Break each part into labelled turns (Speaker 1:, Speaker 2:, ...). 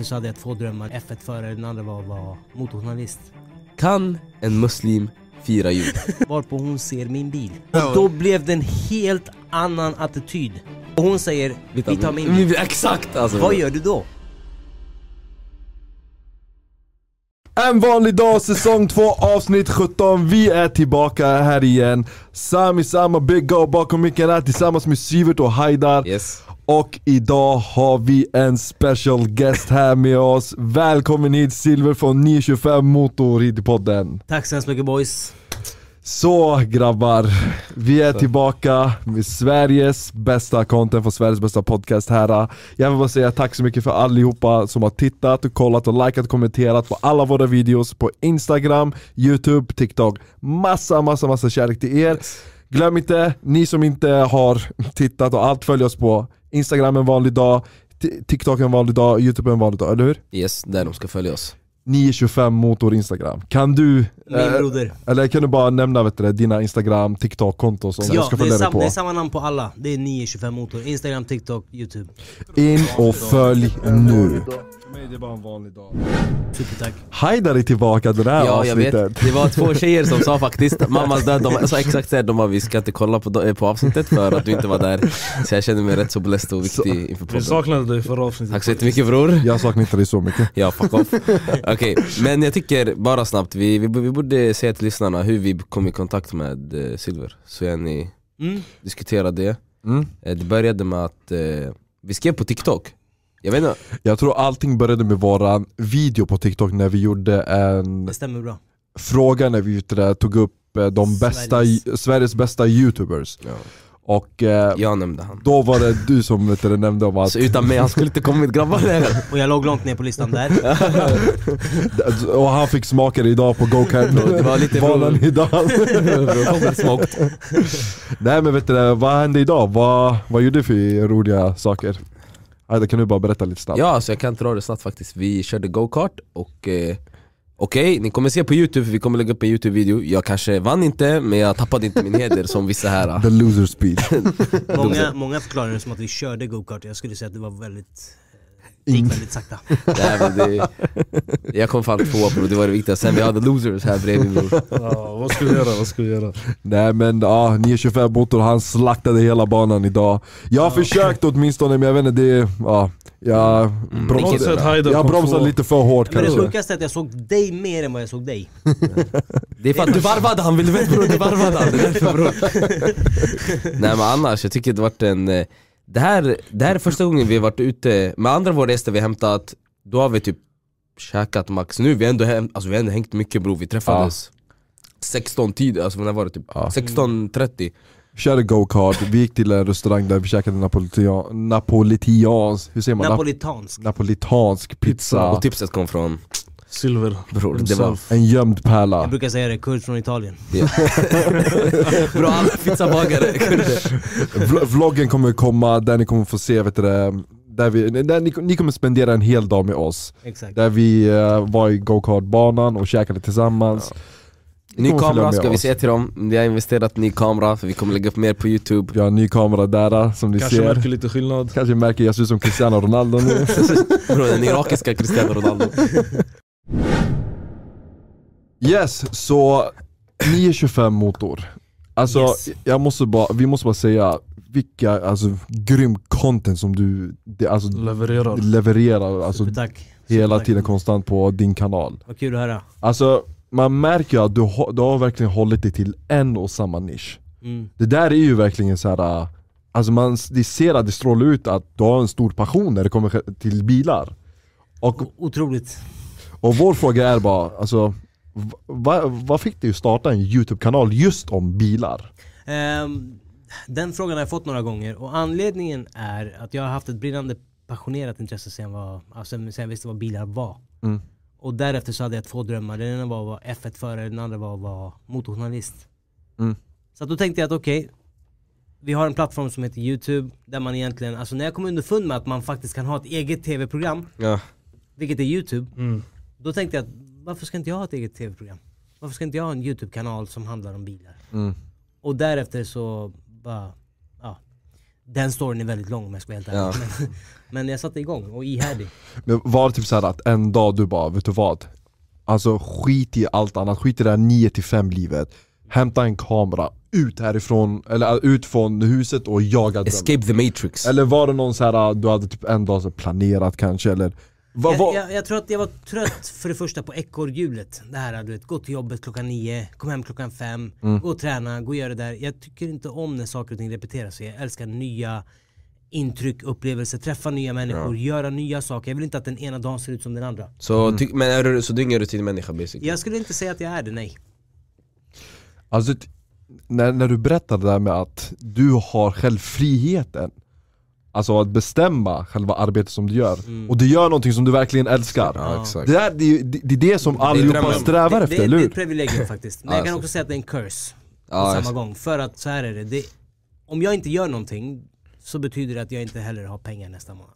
Speaker 1: därefter så hade jag två drömmar. F1-förare, den andra var att vara motorjournalist.
Speaker 2: Kan en muslim fira jul?
Speaker 1: Varpå hon ser min bil. Och då blev det en helt annan attityd. Och hon säger, vi tar min bil.
Speaker 2: Exakt alltså!
Speaker 1: Vad gör du då?
Speaker 3: En vanlig dag, säsong 2, avsnitt 17. Vi är tillbaka här igen. Sami Sama, Big Go bakom micken här tillsammans med Sivert och Haidar.
Speaker 2: Yes.
Speaker 3: Och idag har vi en special guest här med oss. Välkommen hit Silver från 925 Motor hit i podden.
Speaker 1: Tack så hemskt mycket boys.
Speaker 3: Så grabbar, vi är tillbaka med Sveriges bästa content för Sveriges bästa podcast här. Jag vill bara säga tack så mycket för allihopa som har tittat, och kollat och likat och kommenterat på alla våra videos på Instagram, Youtube, TikTok. Massa, massa, massa kärlek till er. Glöm inte, ni som inte har tittat och allt följ oss på Instagram en vanlig dag, Ti- TikTok en vanlig dag, Youtube en vanlig dag, eller hur?
Speaker 2: Yes, där de ska följa oss
Speaker 3: 925 motor Instagram. Kan du,
Speaker 1: Min
Speaker 3: eh, eller kan du bara nämna vet du, dina Instagram, TikTok-konton som jag
Speaker 1: Ja,
Speaker 3: ska
Speaker 1: det är,
Speaker 3: följa dig
Speaker 1: sam, det är
Speaker 3: på?
Speaker 1: samma namn på alla. Det är 925 motor. Instagram, TikTok, Youtube.
Speaker 3: In och följ nu! För mig det är bara en vanlig dag.
Speaker 1: Supertack.
Speaker 3: Haidar är tillbaka det här
Speaker 2: Ja jag vet,
Speaker 3: avsnittet.
Speaker 2: det var två tjejer som sa faktiskt Mammas död, de sa exakt såhär, de bara vi ska inte kolla på, på avsnittet för att du inte var där Så jag känner mig rätt så blessed och viktig inför
Speaker 4: Vi
Speaker 2: podden
Speaker 4: saknade dig förra avsnittet
Speaker 2: Tack så jättemycket bror
Speaker 3: Jag saknar inte dig så mycket.
Speaker 2: Ja fuck off Okej, men jag tycker bara snabbt, vi, vi, vi borde säga till lyssnarna hur vi kom i kontakt med eh, Silver Så jag ni
Speaker 1: Mm.
Speaker 2: diskutera det
Speaker 3: Mm.
Speaker 2: Eh, Det började med att eh, vi skrev på TikTok Jag vet inte,
Speaker 3: Jag tror allting började med våran video på TikTok när vi gjorde en
Speaker 1: Det stämmer bra.
Speaker 3: fråga när vi tog upp eh, de bästa,
Speaker 1: Sveriges-
Speaker 3: Sveriges bästa youtubers.
Speaker 2: ja.
Speaker 3: Och eh,
Speaker 2: jag nämnde han
Speaker 3: då var det du som vet du, det, nämnde om att
Speaker 2: Så utan mig, han skulle inte kommit grabbar
Speaker 1: Och jag låg långt ner på listan där.
Speaker 3: och han fick smaka det idag på go-kart
Speaker 2: Det var lite bror.
Speaker 3: idag. Nej men vet du vad hände idag? Vad, vad gjorde du för roliga saker? Aida, kan du bara berätta lite snabbt?
Speaker 2: Ja, så jag kan dra det snabbt faktiskt. Vi körde go-kart och eh, Okej, ni kommer se på youtube, för vi kommer lägga upp en youtube-video Jag kanske vann inte, men jag tappade inte min heder som vissa här
Speaker 3: The loser speech.
Speaker 1: Många, många förklarar det som att vi körde go-kart. Jag skulle säga att det var väldigt... Det gick väldigt sakta.
Speaker 2: Nej, men det, Jag kom fan tvåa bror, det var det viktigaste Sen vi hade losers här bredvid bror
Speaker 4: ja, Vad ska vi göra? Vad ska vi göra?
Speaker 3: Nej men ja, 925 motor, han slaktade hela banan idag Jag har försökt åtminstone men jag vet inte, det, ja, jag
Speaker 2: Mm,
Speaker 3: bromsade, jag bromsade lite för hårt
Speaker 1: Men det
Speaker 3: kanske
Speaker 1: sjukaste är att jag såg dig mer än vad jag såg dig.
Speaker 2: Det är för att du varvade han, vill du veta bror? Du varvade han, det är därför bror Nej men annars, jag tycker det varit en eh, det här, det här är första gången vi har varit ute, med andra våra gäster vi har hämtat Då har vi typ käkat max, nu vi har ändå, häm- alltså, vi har ändå hängt mycket bror, vi träffades 16 tid, alltså när var det typ?
Speaker 3: Ja.
Speaker 2: 16.30
Speaker 3: Körde go-kart, vi gick till en restaurang där vi käkade napolitan, napolitans, hur säger man? Nap-
Speaker 1: Napolitansk.
Speaker 3: napolitansk pizza
Speaker 2: Och tipset kom från,
Speaker 4: Silver
Speaker 2: bror det var
Speaker 4: himself.
Speaker 3: En gömd pärla.
Speaker 1: Jag brukar säga det, kurd från Italien.
Speaker 2: Bror alla pizzabagare kunde
Speaker 3: Vl- Vloggen kommer komma där ni kommer få se, vet du det, där vi, där ni, ni kommer spendera en hel dag med oss.
Speaker 1: Exakt.
Speaker 3: Där vi eh, var i go-kartbanan och käkade tillsammans. Ni
Speaker 2: Ny kamera ska vi säga till dem, vi har investerat i ny kamera för vi kommer lägga upp mer på youtube.
Speaker 3: Vi har en ny kamera där som ni
Speaker 4: Kanske
Speaker 3: ser.
Speaker 4: märker lite skillnad.
Speaker 3: Kanske märker jag ser ut som Cristiano Ronaldo nu.
Speaker 2: Bror den irakiska Cristiano Ronaldo
Speaker 3: Yes, så 925 motor Alltså
Speaker 1: Yes.
Speaker 3: jag måste bara, vi måste bara säga vilka alltså, grym content som du det, alltså,
Speaker 4: Levererar
Speaker 3: levererar alltså,
Speaker 1: Supertack.
Speaker 3: hela
Speaker 1: Supertack.
Speaker 3: tiden konstant på din kanal
Speaker 1: Vad kul att höra.
Speaker 3: Alltså man märker ju att du, har- du har verkligen hållit dig till en och samma nisch
Speaker 1: Mm.
Speaker 3: Det där är ju verkligen så här. Alltså man, det ser att det strålar ut att du har en stor passion när det kommer till bilar Och,
Speaker 1: O- Otroligt.
Speaker 3: Och vår fråga är bara, alltså vad vad fick dig att starta en youtube-kanal just om bilar?
Speaker 1: Ehm, den frågan har jag fått några gånger och anledningen är att jag har haft ett brinnande passionerat intresse sen, vad, alltså, sen jag visste vad bilar var.
Speaker 3: Mm.
Speaker 1: Och därefter så hade jag två drömmar. Den ena var att vara F1-förare, den andra var att vara motorjournalist.
Speaker 3: Mm.
Speaker 1: Så att då tänkte jag att okej, vi har en plattform som heter Youtube där man egentligen, alltså när jag kom underfund med att man faktiskt kan ha ett eget tv-program,
Speaker 2: Ja,
Speaker 1: vilket är Youtube,
Speaker 4: mm.
Speaker 1: Då tänkte jag varför ska inte jag ha ett eget tv-program? Varför ska inte jag ha en Youtube-kanal som handlar om bilar?
Speaker 3: Mm.
Speaker 1: Och därefter så bara, ja. Den storyn är väldigt lång om jag ska vara helt ärlig. Men, men jag satte igång och ihärdig.
Speaker 3: Men var det typ så här att en dag du bara, vet du vad? Alltså skit i allt annat, skit i det här 9 till 5 livet Hämta en kamera, ut härifrån, eller äh, ut från huset och jaga drömmen
Speaker 2: Escape the matrix
Speaker 3: Eller var det någon så här du hade typ en dag så planerat kanske eller? Vad,
Speaker 1: Jag,
Speaker 3: vad,
Speaker 1: jag, jag tror att jag var trött för det första på ekorrhjulet. Det här du vet, gå till jobbet klockan nio, kom hem klockan fem,
Speaker 3: Mm.
Speaker 1: gå och träna, gå och göra det där. Jag tycker inte om när saker och ting repeterar sig. Jag älskar nya intryck, upplevelser, träffa nya människor, göra nya saker. Jag vill inte att den ena dagen ser ut som den andra.
Speaker 2: Så, ty, men är du, så du är ingen rutinmänniska basically?
Speaker 1: Jag skulle inte säga att jag är det, nej.
Speaker 3: Alltså, när, när du berättade det där med att du har själv friheten Alltså att bestämma själva arbetet som du gör Och du gör någonting som du verkligen älskar
Speaker 2: Ja exakt
Speaker 3: det, där, det, det, det är det som allihopa
Speaker 2: drömmen.
Speaker 3: strävar
Speaker 1: det,
Speaker 3: efter,
Speaker 1: det,
Speaker 3: eller
Speaker 1: det är
Speaker 3: hur?
Speaker 1: ett privilegium faktiskt. Men
Speaker 2: Ja,
Speaker 1: jag kan
Speaker 2: så-
Speaker 1: också säga att det är en curse på samma gång. För att så här är det. det. Om jag inte gör någonting så betyder det att jag inte heller har pengar nästa månad.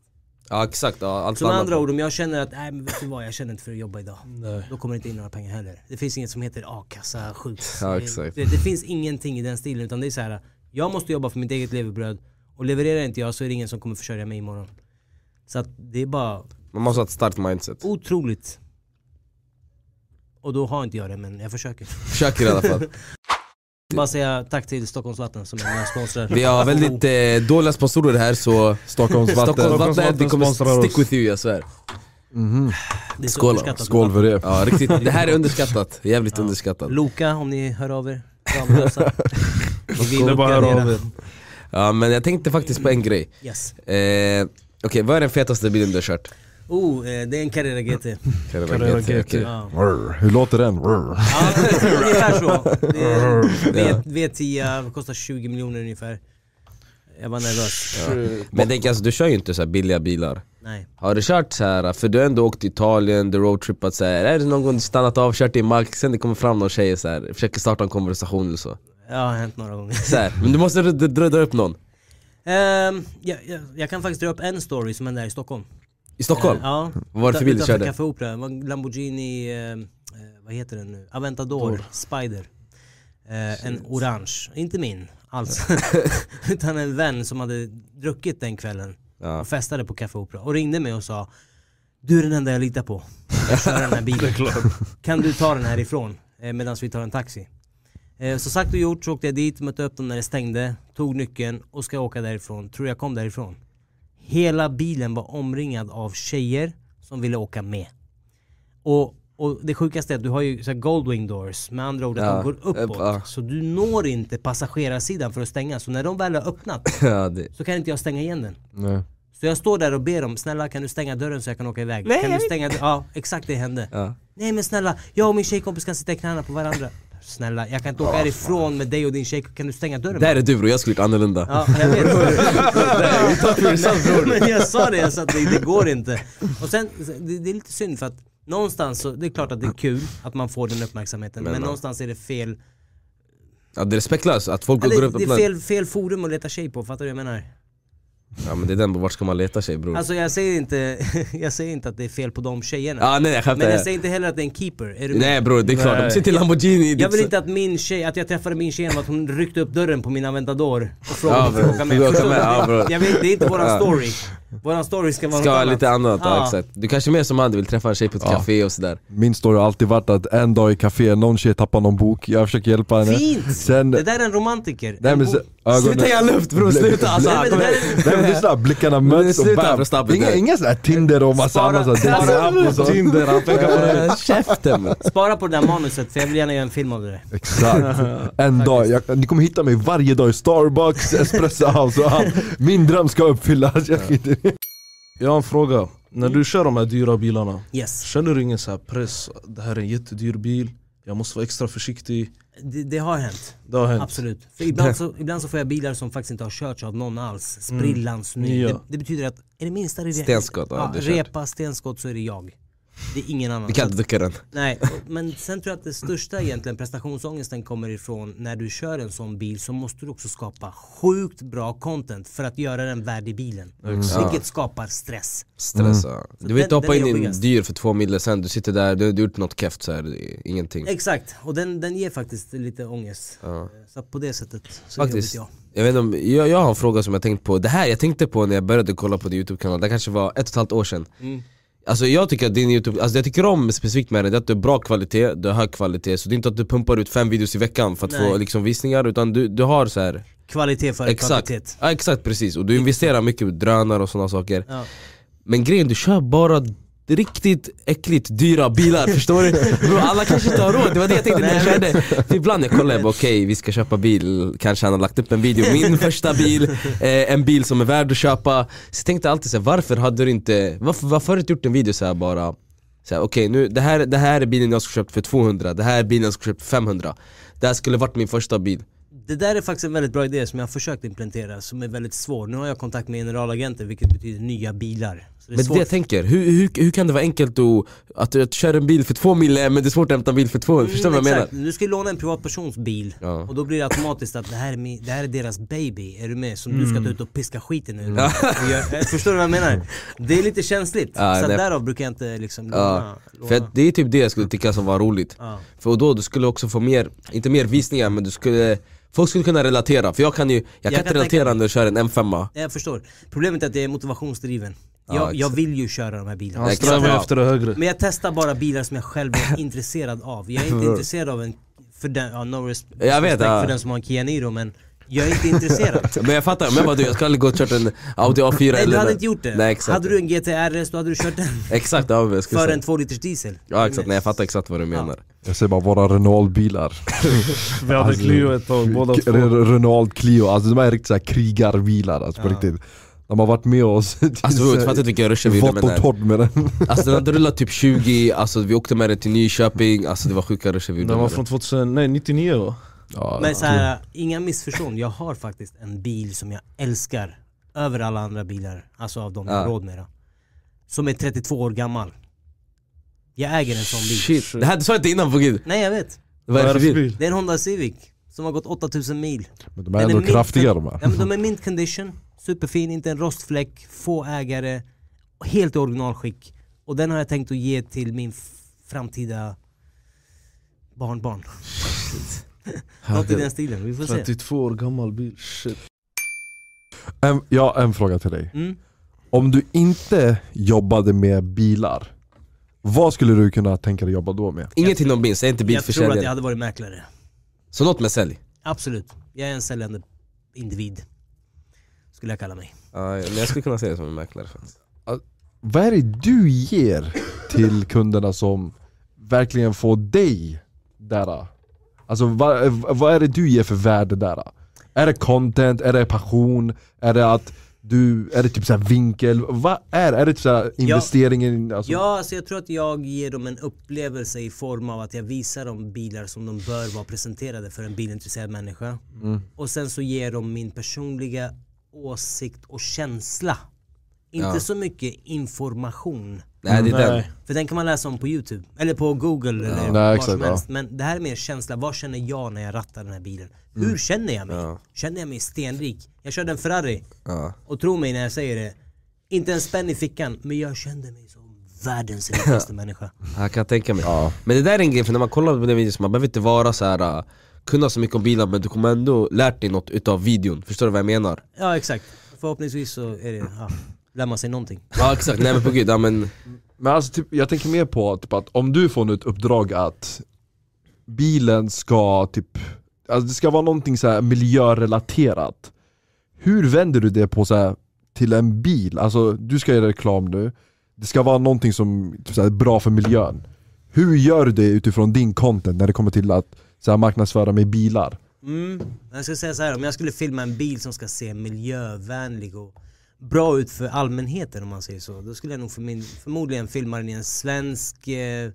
Speaker 2: Ja exakt, ja, allt
Speaker 1: Så med andra ord, om jag känner att nej men vet du vad, jag känner inte för att jobba idag.
Speaker 4: Nej.
Speaker 1: Då kommer det inte in några pengar heller. Det finns inget som heter a-kassa, sjuks.
Speaker 2: Ja.
Speaker 1: Det, det finns ingenting i den stilen utan det är så här. jag måste jobba för mitt eget levebröd och levererar inte jag så är det ingen som kommer försörja mig imorgon. Så att det är bara
Speaker 2: Man måste ha ett starkt mindset
Speaker 1: otroligt. Och då har inte jag det men jag försöker.
Speaker 2: Försöker i alla fall
Speaker 1: Bara säga tack till Stockholms vatten som är och sponsrar.
Speaker 2: Vi har väldigt eh, dåliga sponsorer här så
Speaker 3: Stockholms vatten
Speaker 2: Stockholmsvattnet, vi kommer stick with you jag svär.
Speaker 1: Det är så
Speaker 2: Skål.
Speaker 3: Skål för det
Speaker 2: Ja riktigt, det här är underskattat, jävligt underskattat
Speaker 1: Loka om ni hör av er. Ramlösa. Vi
Speaker 4: Det är bara att höra av er.
Speaker 2: Ja men jag tänkte faktiskt på en grej
Speaker 1: Yes.
Speaker 2: eh, Okej, vad är den fetaste bilen du har kört?
Speaker 1: Oh, eh, det är en Carrera GT.
Speaker 2: Carrera
Speaker 4: Carrera
Speaker 2: GT,
Speaker 4: GT.
Speaker 1: Ja.
Speaker 3: Hur låter den?
Speaker 1: Ja, ungefär så. Det är v, V10, kostar 20 miljoner ungefär. Jag var nervös.
Speaker 2: Men tänk alltså, du kör ju inte så här billiga bilar
Speaker 1: Nej.
Speaker 2: Har du kört så här, för du har ändå åkt till Italien, du roadtrippat så här. Är det någon gång du stannat av, kört i Max, sen det kommer fram någon tjej så här, försöker starta en konversation eller så?
Speaker 1: Det har hänt några gånger.
Speaker 2: så här. Men du måste dra, dra, dra upp någon
Speaker 1: Ehm, jag, jag, jag kan faktiskt dra upp en story som hände här i Stockholm.
Speaker 2: I Stockholm?
Speaker 1: Eh, ja.
Speaker 2: Vad var det för bil du körde?
Speaker 1: Café Opera, Lamborghini, eh, vad heter den nu? Aventador Spider. Eh, en orange, inte min alls. Utan en vän som hade druckit den kvällen
Speaker 2: Ja.
Speaker 1: och festade på Café Opera och ringde mig och sa Du är den enda jag litar på. Jag kör den här bilen. Kan du ta den härifrån medan vi tar en taxi? Eh, så sagt och gjort så åkte jag dit, mötte upp dem när det stängde, tog nyckeln och ska åka därifrån. Tror jag kom därifrån. Hela bilen var omringad av tjejer som ville åka med. Och, och det sjukaste är att du har ju så här Goldwing doors, med andra ord att
Speaker 2: Ja,
Speaker 1: de går uppåt.
Speaker 2: upp, ja.
Speaker 1: Så du når inte passagerarsidan för att stänga. Så när de väl har öppnat
Speaker 2: Ja, det.
Speaker 1: så kan inte jag stänga igen den.
Speaker 3: Nej.
Speaker 1: Så jag står där och ber dem, snälla kan du stänga dörren så jag kan åka iväg? kan du stänga dörren? Ja, exakt det hände.
Speaker 2: Ja.
Speaker 1: Nej men snälla, jag och min tjejkompis kan sitta i knäna på varandra. Snälla, jag kan inte åka härifrån med dig och din tjej, kan du stänga dörren?
Speaker 2: Där är du bror, jag skulle gjort annorlunda
Speaker 1: Ja, jag vet. Men jag sa det, jag sa att det, det går inte. Och sen, det, det är lite synd för att någonstans så, det är klart att det är kul att man får den uppmärksamheten, men,
Speaker 2: Men, ja.
Speaker 1: någonstans är det fel,
Speaker 2: Ja det är respektlöst att folk går
Speaker 1: eller,
Speaker 2: upp
Speaker 1: det är fel, fel forum att leta tjej på, fattar du vad jag menar?
Speaker 2: Ja men det är den, vart ska man leta sig bror?
Speaker 1: Alltså jag säger inte, jag säger inte att det är fel på de tjejerna.
Speaker 2: Ja nej jag
Speaker 1: men jag säger inte heller att det är en keeper, är du?
Speaker 2: Nej bror det är klart, de sitter i Lamborghini
Speaker 1: Jag vill inte att min tjej, att jag träffade min tjej genom att hon ryckte upp dörren på min Aventador och frågade
Speaker 2: Ja,
Speaker 1: om jag får åka med.
Speaker 2: Ja,
Speaker 1: jag vet, det är inte våran story. Våran story ska vara
Speaker 2: Ska
Speaker 1: något
Speaker 2: lite annat, ja.
Speaker 1: Ja.
Speaker 2: exakt Du kanske är mer som han, du vill träffa en tjej på ett
Speaker 3: Ja.
Speaker 2: café och sådär
Speaker 3: Min story har alltid varit att en dag i café, någon tjej tappar någon bok, jag försöker hjälpa henne
Speaker 1: Fint!
Speaker 3: Sen,
Speaker 1: Det där är en romantiker.
Speaker 3: nej
Speaker 1: En
Speaker 3: men så, ögonen,
Speaker 2: Sluta ge luft bror, sluta alltså!
Speaker 1: Nej, men
Speaker 3: Nej men lyssna, blickarna möts och
Speaker 2: sluta
Speaker 3: bam! Inga, inga sådär Tinder och massa
Speaker 1: Spara-
Speaker 3: annat sånt,
Speaker 1: Alltså.
Speaker 4: Tinder, han pekar på det.
Speaker 2: Äh, Käften.
Speaker 1: Spara på det där manuset för jag vill gärna göra en film av det.
Speaker 3: Exakt, en dag, jag, ni kommer hitta mig varje dag i Starbucks, Espresso House och allt Min dröm ska uppfyllas, jag skiter.
Speaker 4: Jag har en fråga. När du kör de här dyra bilarna,
Speaker 1: Yes.
Speaker 4: känner du ingen så här press? Det här är en jättedyr bil, jag måste vara extra försiktig.
Speaker 1: Det, det har hänt.
Speaker 4: Det har hänt.
Speaker 1: Absolut. För ibland, så, ibland så får jag bilar som faktiskt inte har körts av någon alls. Sprillans ny.
Speaker 4: Nya.
Speaker 1: Det, det betyder att är det minsta det
Speaker 2: Stenskott, ja,
Speaker 1: ja, repa, stenskott så är det jag. Det är ingen annan.
Speaker 2: Vi kan inte ducka den.
Speaker 1: Nej, men sen tror jag att det största egentligen prestationsångesten kommer ifrån när du kör en sån bil så måste du också skapa sjukt bra content för att göra den värd i bilen. Vilket skapar stress.
Speaker 2: Stressa.
Speaker 1: Så
Speaker 2: Du vill inte hoppa in i en dyr för två mille sen du sitter där, du har gjort något keft så här, ingenting.
Speaker 1: Exakt, och den, den ger faktiskt lite ångest.
Speaker 2: Ja.
Speaker 1: Så på det sättet så
Speaker 2: Faktiskt.
Speaker 1: jobbigt ja.
Speaker 2: Jag, vet inte om, jag, jag har en fråga som jag tänkt på, det här jag tänkte på när jag började kolla på din youtube-kanal, det kanske var ett och ett halvt år sedan
Speaker 1: Mm.
Speaker 2: Alltså jag tycker att din youtube, alltså jag tycker om specifikt med det, det är att du har bra kvalitet, du har hög kvalitet Så det är inte att du pumpar ut fem videos i veckan för att få
Speaker 1: Nej.
Speaker 2: liksom visningar utan du, du har så här.
Speaker 1: Kvalitet före
Speaker 2: Exakt,
Speaker 1: kvantitet.
Speaker 2: ja, exakt precis, och du investerar mycket i drönare och sådana saker
Speaker 1: Ja.
Speaker 2: Men grejen, du kör bara riktigt äckligt dyra bilar, förstår du? Bro, alla kanske inte har råd, det var det jag tänkte när jag körde. För ibland jag kollar, okej vi ska köpa bil, kanske han har lagt upp en video, min första bil, eh, en bil som är värd att köpa. Så jag tänkte alltid så här, varför hade du inte, varför, varför har du inte gjort en video så här bara? Okej nu, det här, det här är bilen jag skulle köpt för 200, det här är bilen jag skulle köpt för 500 Det här skulle varit min första bil
Speaker 1: Det där är faktiskt en väldigt bra idé som jag har försökt implementera som är väldigt svår. Nu har jag kontakt med generalagenter vilket betyder nya bilar. Så det
Speaker 2: Men det
Speaker 1: svårt.
Speaker 2: jag tänker, hur, hur, hur kan det vara enkelt att, att, att köra en bil för 2 mille men det är svårt att hämta en bil för 200, förstår du vad jag menar?
Speaker 1: Mm. Du ska ju låna en privatpersons bil
Speaker 2: Ja.
Speaker 1: och då blir det automatiskt att det här är, min, det här är deras baby, är du med? Som du ska ta ut och piska skiten ur. Eh, förstår du vad jag menar? Det är lite känsligt,
Speaker 2: Ja,
Speaker 1: så
Speaker 2: nej.
Speaker 1: därav brukar jag inte liksom låna.
Speaker 2: Ja,
Speaker 1: låna.
Speaker 2: för det är typ det jag skulle tycka som var roligt. För då du skulle också få mer, inte mer visningar men du skulle Folk skulle kunna relatera, för jag kan ju, jag kan
Speaker 1: kan
Speaker 2: inte relatera
Speaker 1: tänka-
Speaker 2: när jag kör en M5
Speaker 1: Jag förstår. Problemet är att jag är motivationsdriven.
Speaker 2: Ja,
Speaker 1: Jag, jag
Speaker 2: exakt.
Speaker 1: vill ju köra de här bilarna.
Speaker 4: Han strävar
Speaker 2: Ja.
Speaker 4: efter det högre.
Speaker 1: Men jag testar bara bilar som jag själv är intresserad av. Jag är inte intresserad av en, för den, ja, no res-
Speaker 2: Jag vet, ja.
Speaker 1: för den som har en Kia Niro men jag är inte intresserad.
Speaker 2: Men jag fattar, men du, jag ska aldrig gå och kört en Audi A4
Speaker 1: Nej
Speaker 2: eller
Speaker 1: du hade
Speaker 2: den.
Speaker 1: inte gjort det.
Speaker 2: Nej exakt
Speaker 1: hade du en GTR så hade du kört den.
Speaker 2: Exakt, ja, jag skulle
Speaker 1: För
Speaker 2: säga.
Speaker 1: en 2 liters diesel.
Speaker 2: Ja exakt, nej jag fattar exakt vad du menar
Speaker 3: Jag säger bara våra Renault-bilar.
Speaker 4: Vi hade
Speaker 3: Alltså,
Speaker 4: Clio ett tag båda två.
Speaker 3: Re- Renault Clio, alltså de är riktigt såhär krigarbilar alltså på
Speaker 1: Ja.
Speaker 3: riktigt. De har varit med oss
Speaker 2: Alltså du fattar inte vilka ruscher vi gjorde
Speaker 3: Vått
Speaker 2: med
Speaker 3: och
Speaker 2: den här.
Speaker 3: torrt med den.
Speaker 2: Alltså den hade rullat typ 20, alltså vi åkte med den till Nyköping, alltså det var sjuka ruscher vi gjorde
Speaker 4: Den var från
Speaker 2: den
Speaker 4: 2000, nej 99 va?
Speaker 3: Ja,
Speaker 1: Men så här, inga missförstånd. Jag har faktiskt en bil som jag älskar över alla andra bilar. Alltså av de jag har råd med. Då. Som är 32 år gammal. Jag äger en sån bil.
Speaker 2: Shit, det här du sa inte innan på gud
Speaker 1: Nej jag vet.
Speaker 2: Vad är det för bil?
Speaker 4: bil?
Speaker 1: Det är en Honda Civic. Som har gått 8000 mil.
Speaker 3: Men de är
Speaker 1: Den
Speaker 3: ändå
Speaker 1: mint-
Speaker 3: kraftiga de här.
Speaker 1: Ja men de är mint condition, superfin, inte en rostfläck, få ägare, helt i originalskick. Och den har jag tänkt att ge till min f- framtida barnbarn. Något i den stilen, vi får se.
Speaker 4: 32 år gammal bil, shit.
Speaker 3: En, jag har en fråga till dig.
Speaker 1: Mm.
Speaker 3: Om du inte jobbade med bilar, vad skulle du kunna tänka dig jobba då med?
Speaker 2: Inget inom bil, säg inte
Speaker 1: Jag tror att jag
Speaker 2: bilförsäljare
Speaker 1: hade varit mäklare.
Speaker 2: Så något med sälj
Speaker 1: Absolut. Jag är en säljande individ. Skulle jag kalla mig.
Speaker 2: Men jag skulle kunna säga det som en mäklare faktiskt.
Speaker 3: Vad är det du ger till kunderna som verkligen får dig där? Alltså vad, vad är det du ger för värde där? Är det content? Är det passion? Är det att du, är det typ så här vinkel? Vad är det? Är det typ så här investeringen? Alltså,
Speaker 1: Ja, alltså jag tror att jag ger dem en upplevelse i form av att jag visar dem bilar som de bör vara presenterade för en bilintresserad människa. Och sen så ger de min personliga åsikt och känsla. Inte
Speaker 2: Ja.
Speaker 1: så mycket information.
Speaker 2: Nej det är den.
Speaker 1: För den kan man läsa om på youtube, eller på google eller
Speaker 3: Nej,
Speaker 1: var
Speaker 3: exakt,
Speaker 1: som
Speaker 3: ja.
Speaker 1: helst. Men det här är mer känsla, vad känner jag när jag rattar den här bilen? Hur känner jag mig?
Speaker 2: Ja.
Speaker 1: Känner jag mig stenrik? Jag körde en Ferrari,
Speaker 2: ja.
Speaker 1: och tro mig när jag säger det, inte en spänn i fickan, men jag kände mig som världens rikaste människa.
Speaker 2: Jag kan tänka mig Men det där är en grej, för när man kollar på den videon så man behöver inte vara så här äh, kunna så mycket om bilar men du kommer ändå lärt dig något utav videon, förstår du vad jag menar?
Speaker 1: Ja exakt, förhoppningsvis så är det, ja, lär man sig någonting.
Speaker 2: Ja exakt, nej men på gud, ja men
Speaker 3: Men alltså typ, jag tänker mer på typ att om du får nu ett uppdrag att bilen ska typ, alltså det ska vara någonting så här miljörelaterat. Hur vänder du det på så här, till en bil? Alltså du ska göra reklam nu, det ska vara någonting som typ så här, är bra för miljön. Hur gör du det utifrån din content när det kommer till att så här, marknadsföra med bilar?
Speaker 1: Mm. Jag ska säga så här, om jag skulle filma en bil som ska se miljövänlig och bra ut för allmänheten om man säger så, då skulle jag nog för min, förmodligen filma den i en svensk, eh,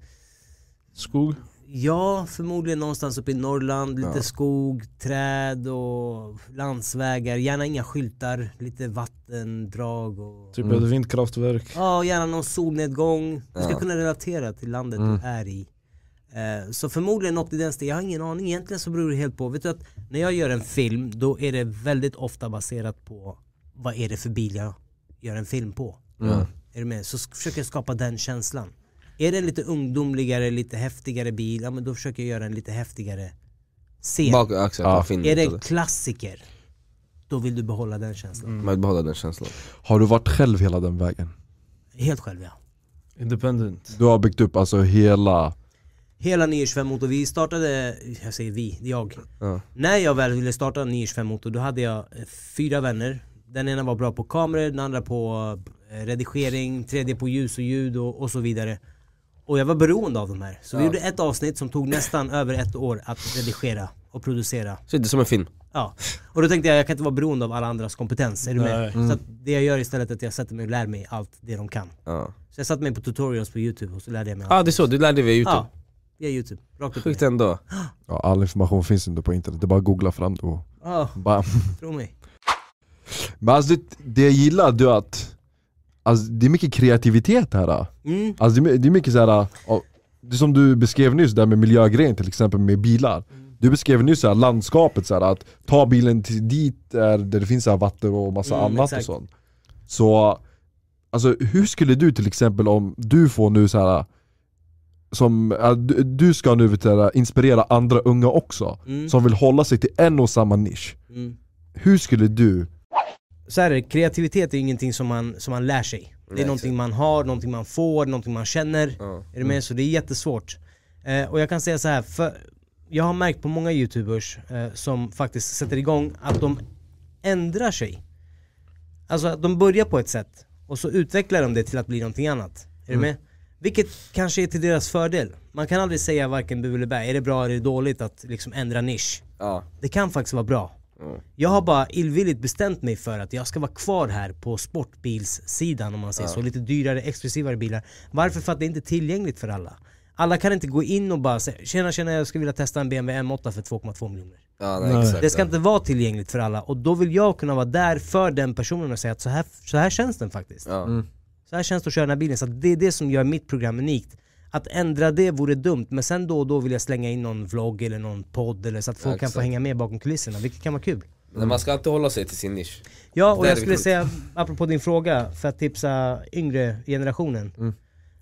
Speaker 4: Skog?
Speaker 1: Ja, förmodligen någonstans uppe i Norrland, lite
Speaker 2: Ja.
Speaker 1: skog, träd och landsvägar, gärna inga skyltar, lite vattendrag och...
Speaker 4: Typ
Speaker 3: Mm.
Speaker 4: ett vindkraftverk.
Speaker 1: Ja, gärna någon solnedgång. Du ska
Speaker 2: Ja.
Speaker 1: kunna relatera till landet
Speaker 3: Mm.
Speaker 1: du är i. Eh, så förmodligen något i den stilen, jag har ingen aning. Egentligen så beror det helt på. Vet du att när jag gör en film, då är det väldigt ofta baserat på vad är det för bil jag gör en film på.
Speaker 3: Mm.
Speaker 1: Är du med? Så försöker jag skapa den känslan. Är det en lite ungdomligare, lite häftigare bil, ja men då försöker jag göra en lite häftigare scen.
Speaker 2: Bak, exakt,
Speaker 3: Ja.
Speaker 1: är det en klassiker, då vill du behålla den känslan.
Speaker 2: Man vill behålla den känslan.
Speaker 3: Har du varit själv hela den vägen?
Speaker 1: Helt själv ja.
Speaker 4: Independent.
Speaker 3: Du har byggt upp alltså hela...
Speaker 1: Hela 925 motor, vi startade, jag säger vi, jag.
Speaker 2: Ja.
Speaker 1: När jag väl ville starta 925 motor då hade jag eh, fyra vänner. Den ena var bra på kameror, den andra på eh, redigering, tredje på ljus och ljud och, och så vidare. Och jag var beroende av de här. Så vi
Speaker 2: Ja.
Speaker 1: gjorde ett avsnitt som tog nästan över ett år att redigera och producera.
Speaker 2: Så det är som en film.
Speaker 1: Ja. Och då tänkte jag, jag kan inte vara beroende av alla andras kompetens, är du med?
Speaker 4: Nej.
Speaker 1: Så att det jag gör istället är att jag sätter mig och lär mig allt det de kan.
Speaker 2: Ja.
Speaker 1: Så jag satte mig på tutorials på youtube och så lärde jag mig
Speaker 2: ah,
Speaker 1: allt.
Speaker 2: det är så, du lärde dig via youtube?
Speaker 1: Ja, via youtube. Rakt upp
Speaker 2: Sjukt ändå.
Speaker 3: Ja, all information finns inte på internet, det är bara att googla fram det och
Speaker 1: Ja,
Speaker 3: bam.
Speaker 1: tro mig.
Speaker 3: Men alltså det, det jag gillar du att Alltså det är mycket kreativitet här
Speaker 1: Mm.
Speaker 3: Alltså det är, det är mycket såhär, det som du beskrev nyss där med miljögrejen till exempel med bilar Du beskrev nyss såhär, landskapet såhär, att ta bilen till dit där, där det finns såhär, vatten och massa
Speaker 1: Mm,
Speaker 3: annat
Speaker 1: exakt.
Speaker 3: och sånt Så, alltså hur skulle du till exempel om du får nu såhär som, ja, du, ska nu du, inspirera andra unga också,
Speaker 1: Mm.
Speaker 3: som vill hålla sig till en och samma nisch
Speaker 1: Mm.
Speaker 3: Hur skulle du
Speaker 1: så här är det, kreativitet är ingenting som man, som man lär sig. Det är
Speaker 2: Nej,
Speaker 1: någonting man har, någonting man får, någonting man känner.
Speaker 2: Ja.
Speaker 1: Är du med? Så det är jättesvårt. Eh, och jag kan säga så här, för jag har märkt på många youtubers eh, som faktiskt sätter igång att de ändrar sig. Alltså att de börjar på ett sätt och så utvecklar de det till att bli någonting annat. Är du med? Vilket kanske är till deras fördel. Man kan aldrig säga varken bu eller bä, är det bra eller är det dåligt att liksom ändra nisch?
Speaker 2: Ja.
Speaker 1: Det kan faktiskt vara bra.
Speaker 2: Ja.
Speaker 1: Jag har bara illvilligt bestämt mig för att jag ska vara kvar här på sportbilssidan om man säger så, lite dyrare, exklusivare bilar. Varför? För att det inte är tillgängligt för alla. Alla kan inte gå in och bara säga tjena tjena jag skulle vilja testa en BMW M8 för 2,2 miljoner.
Speaker 2: Ja, nej, exakt.
Speaker 1: Det ska
Speaker 2: ja.
Speaker 1: inte vara tillgängligt för alla och då vill jag kunna vara där för den personen och säga att så här, så här känns den faktiskt.
Speaker 2: Ja.
Speaker 1: Så här känns det att köra den här bilen, så det är det som gör mitt program unikt. Att ändra det vore dumt, men sen då och då vill jag slänga in någon vlogg eller någon podd eller så att folk
Speaker 2: Ja,
Speaker 1: kan få hänga med bakom kulisserna, vilket kan vara kul.
Speaker 2: Men man ska alltid hålla sig till sin nisch.
Speaker 1: Ja, och jag skulle säga, apropå din fråga, för att tipsa yngre generationen.
Speaker 3: Mm.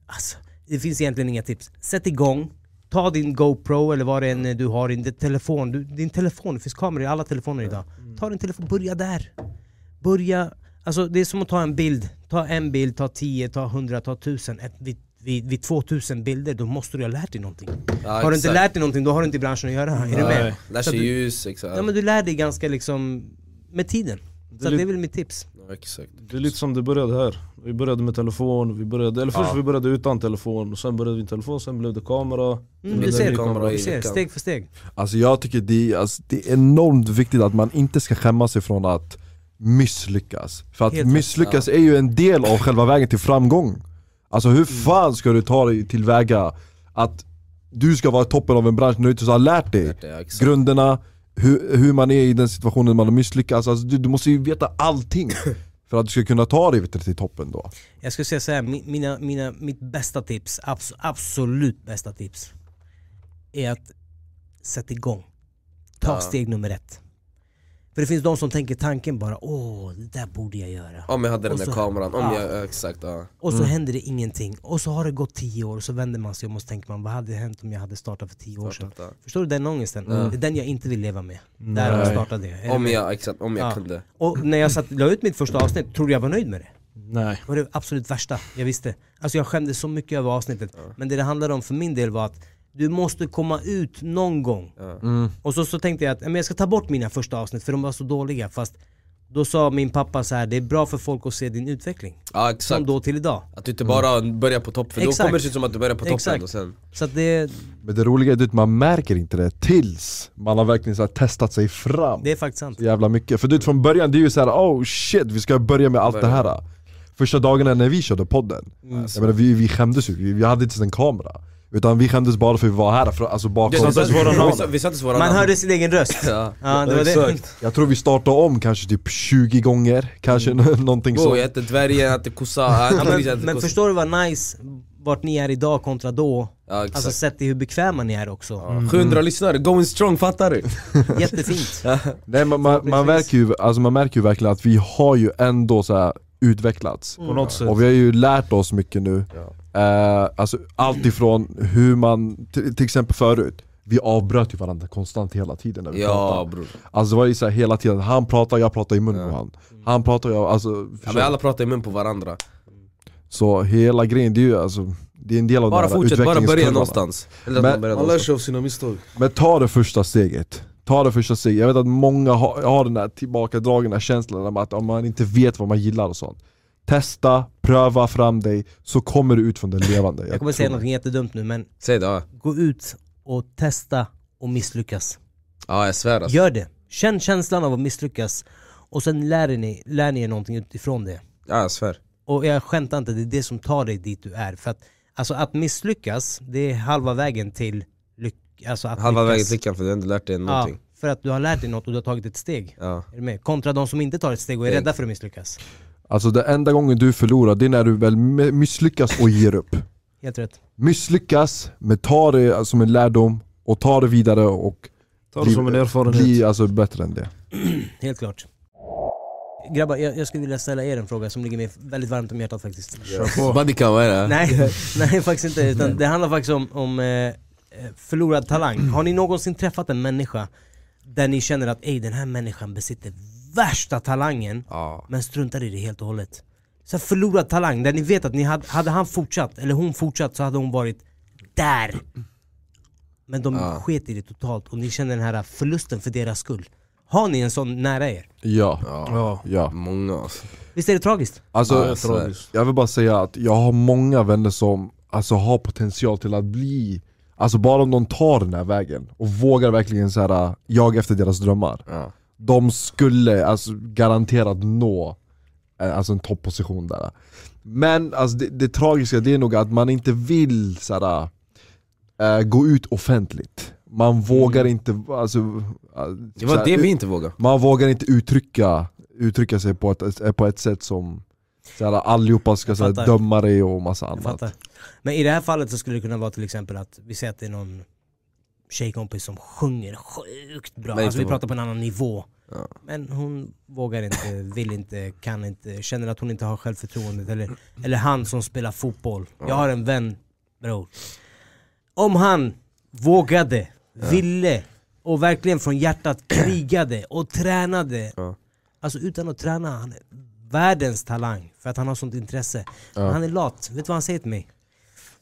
Speaker 1: Alltså, det finns egentligen inga tips. Sätt igång, ta din GoPro eller vad det än du har, din telefon. Du, din telefon, det finns kameror i alla telefoner idag. Ta din telefon, börja där. Börja, alltså det är som att ta en bild. Ta en bild, ta 10, ta 100, ta 1000. Ett, vid, vid, vid 2000 bilder, då måste du ha lärt dig någonting.
Speaker 2: Ja,
Speaker 1: har du inte lärt dig någonting, då har du inte i branschen att göra. Är du
Speaker 4: Nej.
Speaker 1: med?
Speaker 2: Lär
Speaker 1: Så
Speaker 2: sig
Speaker 1: du-
Speaker 2: ljus, exakt.
Speaker 1: Ja men du lär dig ganska liksom med tiden. Så
Speaker 4: är
Speaker 1: att det är väl mitt tips.
Speaker 2: Ja, exakt.
Speaker 4: Det är lite som det började här. Vi började med telefon, vi började, eller först
Speaker 3: Ja.
Speaker 4: vi började utan telefon, och sen började vi med telefon, sen blev det kamera.
Speaker 1: Mm, du
Speaker 4: det
Speaker 1: ser,
Speaker 2: kamera
Speaker 1: du ser, steg för steg.
Speaker 3: Alltså jag tycker det, är- alltså, det är enormt viktigt att man inte ska skämmas ifrån att misslyckas För att
Speaker 1: Helt
Speaker 3: misslyckas är ju en del av själva vägen till framgång Alltså hur fan ska du ta dig tillväga att du ska vara toppen av en bransch när du inte har lärt dig
Speaker 2: exakt.
Speaker 3: grunderna, hur, hur man är i den situationen man har misslyckats, alltså, du, du måste ju veta allting För att du ska kunna ta dig till toppen då
Speaker 1: Jag skulle säga såhär, mi- mina, mina, mitt bästa tips, abs absolut bästa tips är att sätta igång. Ta
Speaker 2: Ja.
Speaker 1: steg nummer ett. För det finns de som tänker tanken bara, åh det där borde jag göra.
Speaker 2: Om jag hade den
Speaker 1: Och
Speaker 2: där
Speaker 1: så-
Speaker 2: kameran, om
Speaker 1: ja.
Speaker 2: jag, ja, exakt ja.
Speaker 1: Och
Speaker 3: Mm.
Speaker 1: så händer det ingenting. Och så har det gått tio år och så vänder man sig om och så tänker man, vad hade hänt om jag hade startat för tio år sedan?
Speaker 2: Startat,
Speaker 1: Förstår du den ångesten?
Speaker 2: Ja.
Speaker 1: Det är den jag inte vill leva med. Där jag startade. Är
Speaker 2: ja.
Speaker 1: du
Speaker 2: Om jag, exakt, om jag
Speaker 1: Ja.
Speaker 2: kunde
Speaker 1: Och när jag satt, la ut mitt första avsnitt, trodde jag var nöjd med det.
Speaker 4: Nej.
Speaker 1: Det var det absolut värsta jag visste. Alltså jag skämdes så mycket över avsnittet. Men det det handlade om för min del var att du måste komma ut någon gång.
Speaker 2: ja.
Speaker 1: Och så, så tänkte jag att men jag ska ta bort mina första avsnitt för de var så dåliga. Fast då sa min pappa så här: det är bra för folk att se din utveckling.
Speaker 2: ja
Speaker 1: Från
Speaker 2: exakt,
Speaker 1: då till idag.
Speaker 2: att du inte bara börjar på topp, för då
Speaker 1: Exakt.
Speaker 2: kommer det se ut som att du börjar på toppen
Speaker 1: Exakt.
Speaker 2: och sen
Speaker 1: Så att det,
Speaker 3: Men det roliga är att man märker inte det tills man har verkligen så här testat sig fram
Speaker 1: det är faktiskt sant.
Speaker 3: så jävla mycket. För du vet från början, det är ju så här: oh shit, vi ska börja med allt det
Speaker 2: Börja.
Speaker 3: här Första dagarna när vi körde podden,
Speaker 1: Mm.
Speaker 3: jag menar, vi, vi skämdes ju, vi, vi hade inte ens en kamera Utan vi skämdes bara för att vi var här, för, alltså bakom.
Speaker 2: sa
Speaker 4: ens våra namn.
Speaker 2: vi sa- Vi sa inte våra
Speaker 1: Man hörde sin egen röst.
Speaker 2: Ja.
Speaker 1: Ja, det var det.
Speaker 4: Exakt.
Speaker 3: Jag tror vi startade om kanske typ 20 gånger, kanske någonting
Speaker 2: Bro,
Speaker 3: så.
Speaker 2: jag hette dvärgen, jag hette kossa,
Speaker 1: Ja, men, förstår du vad nice vart ni är idag kontra då?
Speaker 2: Ja, exakt.
Speaker 1: Alltså sett till hur bekväma ni är också.
Speaker 2: Ja, 700 lyssnare, going strong, fattar du?
Speaker 1: Jättefint.
Speaker 3: Nej, man, man, man, märker ju, alltså man märker ju verkligen att vi har ju ändå så här utvecklats.
Speaker 4: På något sätt.
Speaker 3: Och vi har ju lärt oss mycket nu. Eh, alltså allt ifrån hur man, till, exempel förut, vi avbröt ju varandra konstant hela tiden när vi
Speaker 2: Ja
Speaker 3: pratade.
Speaker 2: bror.
Speaker 3: Alltså det var ju så här hela tiden, han pratar, jag pratar i munnen på han. Han pratar, jag, alltså
Speaker 2: Ja, men alla pratar i mun på varandra.
Speaker 3: Så hela grejen, det är ju alltså, det är en del av
Speaker 2: Bara
Speaker 3: den här
Speaker 2: fortsätt, bara börja någonstans. Eller
Speaker 3: Men-
Speaker 2: man börjar
Speaker 4: Man lär sig av sina misstag.
Speaker 3: Men ta det första steget. Ta det första steget. Jag vet att många har, har den där tillbakadragna känslan om att om man inte vet vad man gillar och sånt. Testa, pröva fram dig, så kommer du ut från det levande.
Speaker 1: Jag kommer säga något jättedumt nu men
Speaker 2: Säg det, ja.
Speaker 1: gå ut och testa och misslyckas.
Speaker 2: ja jag svär alltså.
Speaker 1: Gör det. Känn känslan av att misslyckas och sen lär ni, lär ni er någonting utifrån det.
Speaker 2: Ja jag svär.
Speaker 1: Och jag skämtar inte, det är det som tar dig dit du är. För att, alltså att misslyckas, det är halva vägen till lyck, alltså att
Speaker 2: Halva vägen
Speaker 1: lyckas.
Speaker 2: till lyckan för du har ändå lärt dig
Speaker 1: Ja,
Speaker 2: någonting.
Speaker 1: för att du har lärt dig något och du har tagit ett steg.
Speaker 2: Ja.
Speaker 1: Är du med? Kontra de som inte tar ett steg och är rädda för att misslyckas.
Speaker 3: Alltså det enda gången du förlorar, det är när du väl mi- misslyckas och ger upp.
Speaker 1: Helt rätt.
Speaker 3: Misslyckas, men ta det som en lärdom och ta det vidare och
Speaker 4: Ta det som en erfarenhet.
Speaker 3: bli alltså bättre än det.
Speaker 1: Helt klart. Grabbar, jag, jag skulle vilja ställa er en fråga som ligger mig väldigt varmt om hjärtat faktiskt.
Speaker 2: Badika vad är det?
Speaker 1: Nej, nej faktiskt inte. Utan det handlar faktiskt om, om eh, förlorad talang. Har ni någonsin träffat en människa där ni känner att Ey, den här människan besitter värsta talangen
Speaker 2: Ja.
Speaker 1: men struntar i det helt och hållet? Så förlorad talang, där ni vet att ni hade, hade han fortsatt, eller hon fortsatt så hade hon varit där. Men de
Speaker 2: Ja.
Speaker 1: sket i det totalt och ni känner den här förlusten för deras skull. Har ni en sån nära er?
Speaker 3: Ja,
Speaker 2: Ja.
Speaker 4: Ja.
Speaker 2: Många alltså.
Speaker 1: Visst är det tragiskt?
Speaker 3: Alltså,
Speaker 2: Ja,
Speaker 4: Det är
Speaker 2: jag svär.
Speaker 4: tragiskt.
Speaker 3: Jag vill bara säga att jag har många vänner som alltså, har potential till att bli Alltså bara om de tar den här vägen och vågar verkligen så här, jaga efter deras drömmar
Speaker 2: Ja.
Speaker 3: De skulle alltså garanterat nå eh, alltså, en topposition där. Men alltså, det, det tragiska det är nog att man inte vill så här, eh, gå ut offentligt. Man vågar inte, alltså, eh,
Speaker 2: Det var
Speaker 3: så här,
Speaker 2: det vi inte vågade.
Speaker 3: man vågar inte uttrycka, uttrycka sig på ett, på ett sätt som såhär, allihopa ska såhär, döma dig och massa annat.
Speaker 1: Men i det här fallet så skulle det kunna vara till exempel att vi säger att det är någon tjejkompis som sjunger sjukt bra,
Speaker 2: Men
Speaker 1: alltså vi pratar på en annan nivå.
Speaker 2: Ja.
Speaker 1: Men hon vågar inte, vill inte, kan inte, känner att hon inte har självförtroendet. Eller, eller han som spelar fotboll. Jag har en vän, bror. Om han vågade, ville och verkligen från hjärtat krigade och tränade.
Speaker 2: Ja.
Speaker 1: Alltså utan att träna, han är världens talang för att han har sånt intresse. Men han är lat, vet du vad han säger till mig?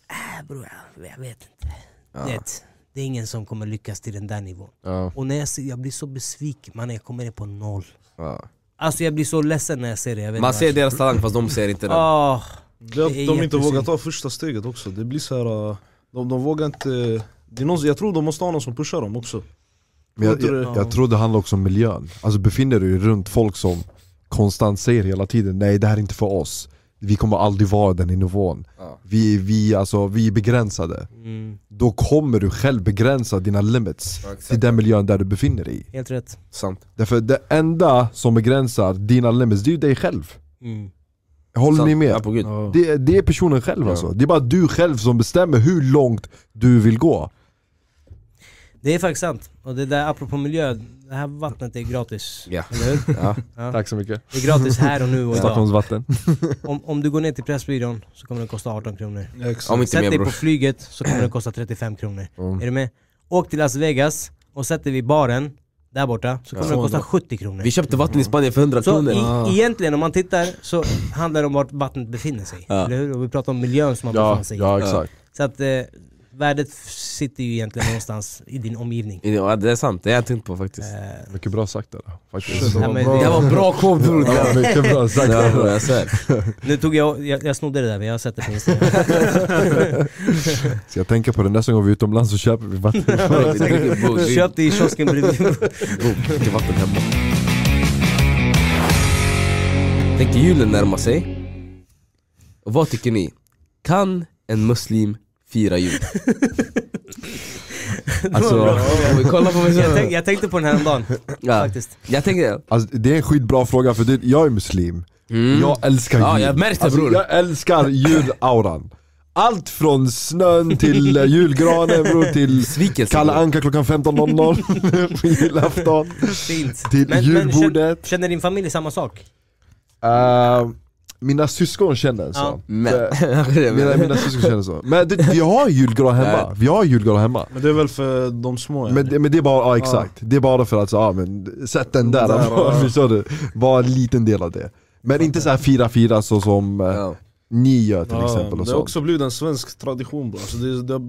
Speaker 1: Äh, bror, jag, vet inte. Det, det är ingen som kommer lyckas till den där nivån.
Speaker 3: ja.
Speaker 1: Och när jag, ser, jag blir så besviken, man jag kommer ner på noll.
Speaker 2: Ja.
Speaker 1: Alltså jag blir så ledsen när jag ser det. Jag vet
Speaker 2: Man ser deras talang fast de ser inte den.
Speaker 1: Åh,
Speaker 4: Det att de inte vågar ta första steget också. Det blir så här, uh, de, de vågar inte... Det är någon, jag tror de måste ha någon som pushar dem också.
Speaker 3: Men jag,
Speaker 4: Tror
Speaker 3: jag, jag tror det handlar också om miljön Alltså befinner du dig runt folk som konstant säger hela tiden nej det här är inte för oss Vi kommer aldrig vara den i nivån
Speaker 2: Ja.
Speaker 3: vi, vi, alltså, vi är begränsade
Speaker 1: mm,
Speaker 3: Då kommer du själv begränsa dina limits
Speaker 2: Ja,
Speaker 3: till den miljön där du befinner dig i
Speaker 1: helt rätt.
Speaker 2: Sant.
Speaker 3: Därför det enda som begränsar dina limits, det är ju dig själv
Speaker 1: Mm.
Speaker 3: Håller
Speaker 2: Sant.
Speaker 3: ni med?
Speaker 2: Ja.
Speaker 3: Det, det är personen själv
Speaker 2: Ja.
Speaker 3: alltså, det är bara du själv som bestämmer hur långt du vill gå
Speaker 1: Det är faktiskt sant. Och det där apropå miljö, det här vattnet är gratis.
Speaker 2: Ja.
Speaker 1: Eller hur?
Speaker 2: Ja.
Speaker 1: Ja.
Speaker 3: Tack så mycket
Speaker 1: Det är gratis här och nu och idag.
Speaker 3: Stockholmsvatten
Speaker 1: Om, om du går ner till Pressbyrån så kommer det kosta 18 kronor.
Speaker 4: Exakt.
Speaker 2: Om inte
Speaker 1: Sätt
Speaker 2: mer
Speaker 1: dig
Speaker 2: bror.
Speaker 1: på flyget så kommer det kosta 35 kronor.
Speaker 3: Mm.
Speaker 1: Är du med? Åk till Las Vegas och sätt dig vid baren där borta så kommer
Speaker 4: Ja.
Speaker 1: det kosta 70 kronor.
Speaker 2: Vi köpte vatten i Spanien för 100
Speaker 1: Så
Speaker 2: kronor.
Speaker 1: i,
Speaker 4: Ah.
Speaker 1: egentligen om man tittar så handlar det om vart vattnet befinner sig.
Speaker 2: Ja.
Speaker 1: Eller hur? Och vi pratar om miljön som man
Speaker 3: Ja,
Speaker 1: befinner sig i.
Speaker 3: ja exakt
Speaker 1: Så att eh, värdet sitter ju egentligen någonstans i din omgivning.
Speaker 2: Ja, det är sant, det har jag tänkt på faktiskt.
Speaker 1: Eh,
Speaker 3: Mycket bra sagt där faktiskt
Speaker 4: Det
Speaker 1: Ja,
Speaker 4: var
Speaker 1: men
Speaker 4: bra.
Speaker 1: det-
Speaker 2: Det var bra bror!
Speaker 3: Ja, mycket bra sagt
Speaker 2: Ja, bror, jag
Speaker 1: nu tog jag, jag, jag snodde det där men jag har sett det på Instagram.
Speaker 3: Ska jag tänka på det nästa gång vi är utomlands så köper vi vatten
Speaker 1: Köp det i kiosken bredvid.
Speaker 2: dricker vatten hemma. Tänkte julen närma sig. Och vad tycker ni? Kan en muslim fira jul?
Speaker 3: Alltså,
Speaker 2: kollar på mig
Speaker 1: jag, tänk, jag tänkte på den här om dagen
Speaker 2: Ja.
Speaker 1: faktiskt.
Speaker 2: Jag tänker...
Speaker 3: alltså, det är en skitbra fråga för det, jag är muslim
Speaker 2: Mm.
Speaker 3: Jag älskar jul
Speaker 2: Ja, jag märkte, bror.
Speaker 3: Jag älskar julauran Allt från snön till eh, julgranen bror till
Speaker 2: Besvikelse.
Speaker 3: Kalle. Anka klockan 15.00 på julafton
Speaker 1: Fint.
Speaker 3: Till
Speaker 1: Men, men
Speaker 3: julbordet
Speaker 1: känner, känner din familj samma sak?
Speaker 3: Eh, Mina syskon känner så
Speaker 1: Ja.
Speaker 2: Men...
Speaker 3: För- mina, mina syskon känner så Men det, vi har julgran hemma, vi har julgran hemma
Speaker 4: Men det är väl för de små
Speaker 3: men, det- men det är bara, ja exakt, det är bara för att så, ja, men, sätt den där,
Speaker 4: Där, ja.
Speaker 3: förstår du? Bara en liten del av det Men inte så här fira fira så som eh,
Speaker 2: Ja.
Speaker 3: ni gör till
Speaker 4: Ja,
Speaker 3: exempel och
Speaker 4: Det har
Speaker 3: så.
Speaker 4: också blivit en svensk tradition bro. Alltså det, det,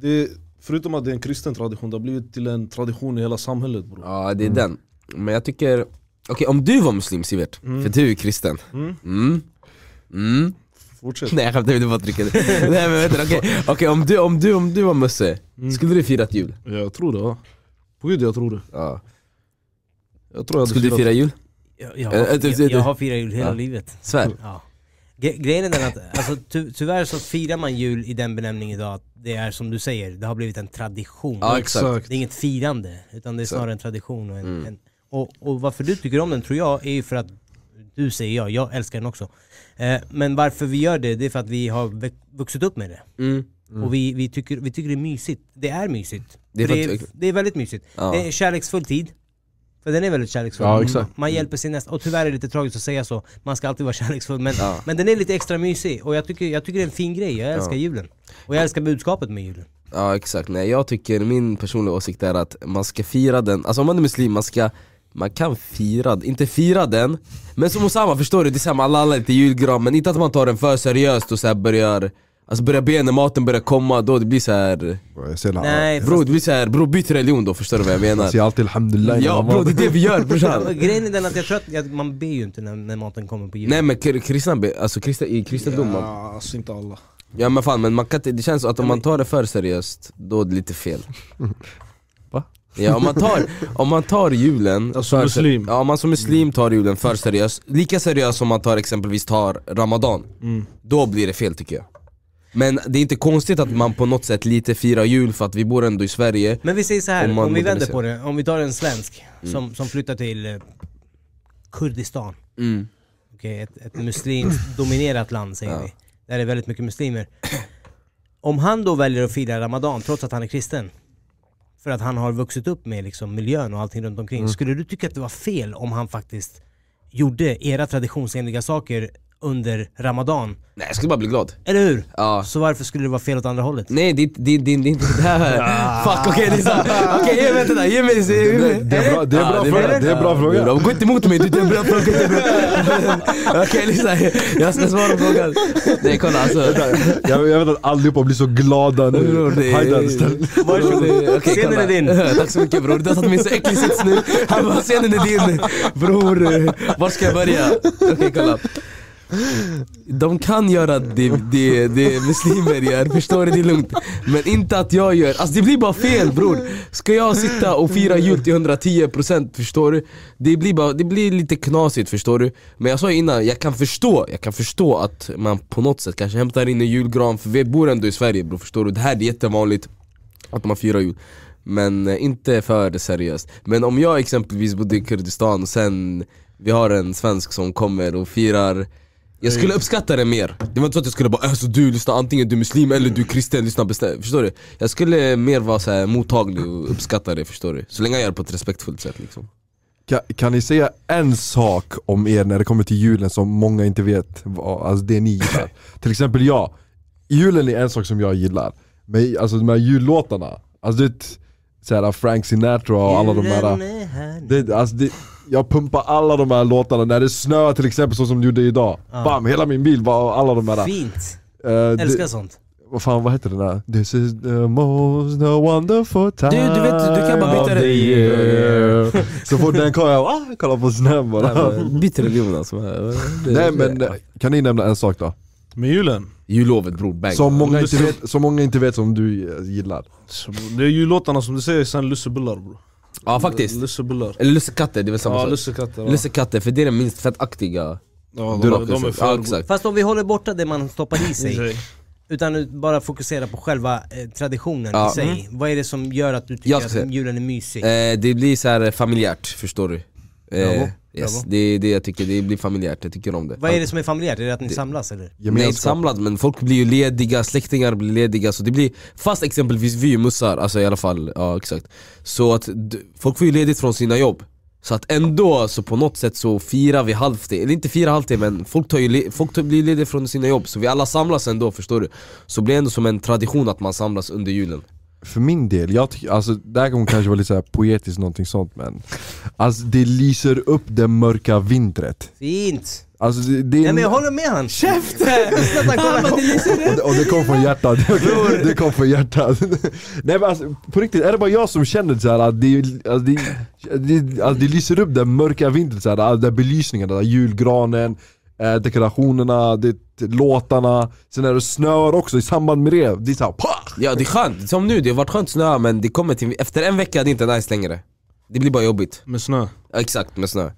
Speaker 4: det, Förutom att det är en kristen tradition, det har blivit till en tradition i hela samhället bro.
Speaker 2: Ja det är den, men jag tycker Okej om du var muslim Sivert, för du är kristen
Speaker 4: Mm.
Speaker 2: mm. Mm.
Speaker 4: Fortsätt
Speaker 2: Nej jag skämtar, jag vill bara trycka det Nej men vänta, okej Okej, om, du, om, du, om du var Musse, skulle du firat jul?
Speaker 4: Ja, Jag tror det ja. På gud jag tror det
Speaker 2: Ja.
Speaker 4: Jag tror jag hade
Speaker 2: Skulle du
Speaker 4: firat-
Speaker 2: fira jul?
Speaker 1: Jag, jag,
Speaker 2: Eh,
Speaker 1: har,
Speaker 2: du-
Speaker 1: jag,
Speaker 2: du-
Speaker 1: jag har firat jul hela
Speaker 2: Ja.
Speaker 1: livet.
Speaker 2: Svär?
Speaker 1: Ja. Gre- Grejen är den att, alltså, ty tyvärr så firar man jul i den benämningen idag att det är som du säger, det har blivit en tradition.
Speaker 2: Ja exakt
Speaker 1: Det är inget firande, utan det är snarare en tradition. Och, en,
Speaker 2: Mm.
Speaker 1: en, och, och varför du tycker om den tror jag är ju för att, du säger jag, jag älskar den också. Eh, men varför vi gör det, det är för att vi har vux- vuxit upp med det.
Speaker 2: mm.
Speaker 1: Och vi, vi, tycker, vi tycker det är mysigt. Det är mysigt.
Speaker 2: Det är
Speaker 1: det, är, det är väldigt mysigt.
Speaker 2: Ja.
Speaker 1: Det är kärleksfull tid. För den är väldigt kärleksfull.
Speaker 3: Ja, exakt.
Speaker 1: Man hjälper sin nästa, och tyvärr är det lite tragiskt att säga så, man ska alltid vara kärleksfull men,
Speaker 2: Ja.
Speaker 1: men den är lite extra mysig och jag tycker, jag tycker det är en fin grej, jag älskar
Speaker 2: Ja.
Speaker 1: julen. Och jag älskar budskapet med julen.
Speaker 2: Ja exakt, nej jag tycker, min personliga åsikt är att man ska fira den, alltså om man är muslim, man ska man kan fira, inte fira den, men som Osama förstår du, det är såhär, alla alla lite julgran, men inte att man tar den för seriöst och så här börjar Alltså börjar be när maten börjar komma, då det blir så här.
Speaker 3: Jag säger,
Speaker 1: Nej,
Speaker 2: Bro det blir så här, bro byt religion då, förstår du vad jag
Speaker 3: Jag
Speaker 2: menar?
Speaker 3: säger alltid alhamdulillah
Speaker 2: Ja bro det är det vi gör brorsan
Speaker 1: Grejen är den att jag tror att jag, man ber ju inte när, när maten kommer på julen.
Speaker 2: Nej men kri- kristna, alltså kristna, i kristendom
Speaker 4: Ja, alltså inte alla
Speaker 2: Ja men fan, men man kan det känns att om man tar det för seriöst, då är det lite fel
Speaker 3: Va?
Speaker 2: Ja om man tar, om man tar julen
Speaker 4: Alltså
Speaker 2: för
Speaker 4: muslim.
Speaker 2: Ja om man som muslim tar julen för seriöst, lika seriöst som man tar exempelvis tar ramadan
Speaker 4: mm.
Speaker 2: Då blir det fel tycker jag Men det är inte konstigt att man på något sätt lite firar jul för att vi bor ändå i Sverige
Speaker 1: Men vi säger så här,
Speaker 2: Om
Speaker 1: vi vänder på det, om vi tar en svensk som, som flyttar till eh, Kurdistan,
Speaker 2: mm.
Speaker 1: Okej, ett, ett muslimskt dominerat land säger
Speaker 2: Ja.
Speaker 1: vi. Där det är väldigt mycket muslimer. Om han då väljer att fira Ramadan trots att han är kristen, för att han har vuxit upp med liksom miljön och allting runt omkring. Skulle du tycka att det var fel om han faktiskt gjorde era traditionsenliga saker under Ramadan?
Speaker 2: Nej jag skulle bara bli glad.
Speaker 1: Eller hur?
Speaker 2: Ja.
Speaker 1: Så varför skulle det vara fel åt andra hållet?
Speaker 2: Nej det, det, det, det är inte det här. Fuck okej är så, okej ge mig vänta där, ge mig det, ge mig
Speaker 3: Det är bra, det är
Speaker 2: Ja,
Speaker 3: bra
Speaker 2: det är
Speaker 3: fråga,
Speaker 2: bra.
Speaker 3: det är bra
Speaker 2: Ja,
Speaker 3: fråga
Speaker 2: bra. Gå inte emot mig, det är en bra fråga, bra. Okej lyssna, jag ska svara på frågan. Nej kolla alltså.
Speaker 3: Jag, jag vet att allihopa blir så glada nu. Ställ
Speaker 2: Bror, det- okej,
Speaker 1: Scenen är din.
Speaker 2: Tack så mycket bror, du har satt mig i så äcklig sits nu. Han bara scenen är din. Bror, var ska jag börja? Okej kolla de kan göra det, det, det muslimer gör, förstår du? Det är lugnt Men inte att jag gör, alltså det blir bara fel bror Ska jag sitta och fira jul till 110% förstår du? Det blir, bara, det blir lite knasigt förstår du? Men jag sa ju innan, jag kan förstå, jag kan förstå att man på något sätt kanske hämtar in en julgran För vi bor ändå i Sverige bror, förstår du? Det här är jättevanligt att man firar jul Men eh, inte för seriöst Men om jag exempelvis bodde i Kurdistan och sen vi har en svensk som kommer och firar jag skulle uppskatta det mer, det var inte så att jag skulle bara alltså du lyssnar antingen du är muslim eller du är kristen, lyssna bestämt, förstår du? Jag skulle mer vara så här mottaglig och uppskatta det förstår du? Så länge jag gör det på ett respektfullt sätt liksom
Speaker 3: kan, kan ni säga en sak om er när det kommer till julen som många inte vet, vad, alltså det ni gillar? till exempel jag, julen är en sak som jag gillar Men alltså de här jullåtarna, alltså det såhär Frank Sinatra och alla de här
Speaker 1: här
Speaker 3: det, alltså det, Jag pumpar alla de här låtarna när det snöar till exempel så som det gjorde idag
Speaker 1: Ja.
Speaker 3: Bam, hela min bil var alla de här
Speaker 1: Fint!
Speaker 3: eh,
Speaker 1: Älskar
Speaker 3: det,
Speaker 1: sånt.
Speaker 3: Vad fan vad heter den där? This is the most wonderful time
Speaker 2: Du- du vet, du kan bara byta
Speaker 3: of
Speaker 2: det.
Speaker 3: the year. Så fort den kommer jag, ah, kolla på snön bara
Speaker 2: Byt religion alltså
Speaker 3: Nej men eh, kan ni nämna en sak då?
Speaker 4: Med julen,
Speaker 2: Jullovet bror, bang
Speaker 3: Som många, inte vet, som många inte vet som du eh, gillar
Speaker 4: det är jullåtarna som du säger, sen lussebullar bror
Speaker 2: Ja faktiskt,
Speaker 4: Lussebuller
Speaker 2: eller lussekatter, det är väl samma
Speaker 4: Ja
Speaker 2: sak?
Speaker 4: lussekatter ja.
Speaker 2: Lussekatter, för det är den minst fettaktiga
Speaker 4: ja, de, de är för
Speaker 2: Ja exakt
Speaker 1: Fast om vi håller borta det man stoppar i sig. Utan bara fokusera på själva eh, traditionen
Speaker 2: Ja.
Speaker 1: i sig. Vad är det som gör att du tycker
Speaker 2: Jag ska
Speaker 1: att
Speaker 2: säga-
Speaker 1: julen är mysig?
Speaker 2: Eh, det blir så här familjärt, förstår du? Eh,
Speaker 1: Bravo,
Speaker 2: yes, det är det jag tycker, det blir familjärt, jag tycker om det.
Speaker 1: Vad är det som är familjärt? Är det att ni samlas eller?
Speaker 2: Nej samlad men folk blir ju lediga, släktingar blir lediga så det blir Fast exempelvis vi mussar, alltså i alla fall, ja exakt. Så att folk får ju ledigt från sina jobb. Så att ändå så på något sätt så firar vi halvtid, eller inte firar halvtid men folk, tar ju folk tar, blir lediga från sina jobb Så vi alla samlas ändå förstår du? Så blir det ändå som en tradition att man samlas under julen
Speaker 3: För min del, jag tycker, alltså det här kommer kanske vara lite så här poetiskt någonting sånt men Alltså det lyser upp det mörka vintret
Speaker 1: Fint!
Speaker 3: Alltså det, det är
Speaker 1: Nej
Speaker 3: en-
Speaker 1: men jag håller med han!
Speaker 2: Käften!
Speaker 3: Och, och det kom från hjärtat, det kom från hjärtat Nej men alltså, på riktigt, är det bara jag som känner så här att det, alltså, det, det, alltså, det lyser upp det mörka vintret, så här, den belysningen, den där julgranen, eh, dekorationerna, det, låtarna, sen är det snöar också i samband med det, det är såhär
Speaker 2: Ja det är skönt, som nu, det har varit skönt snö men det kommer till, efter en vecka det är inte nice längre. Det blir bara jobbigt.
Speaker 4: Med snö.
Speaker 2: ja, Exakt, med snö.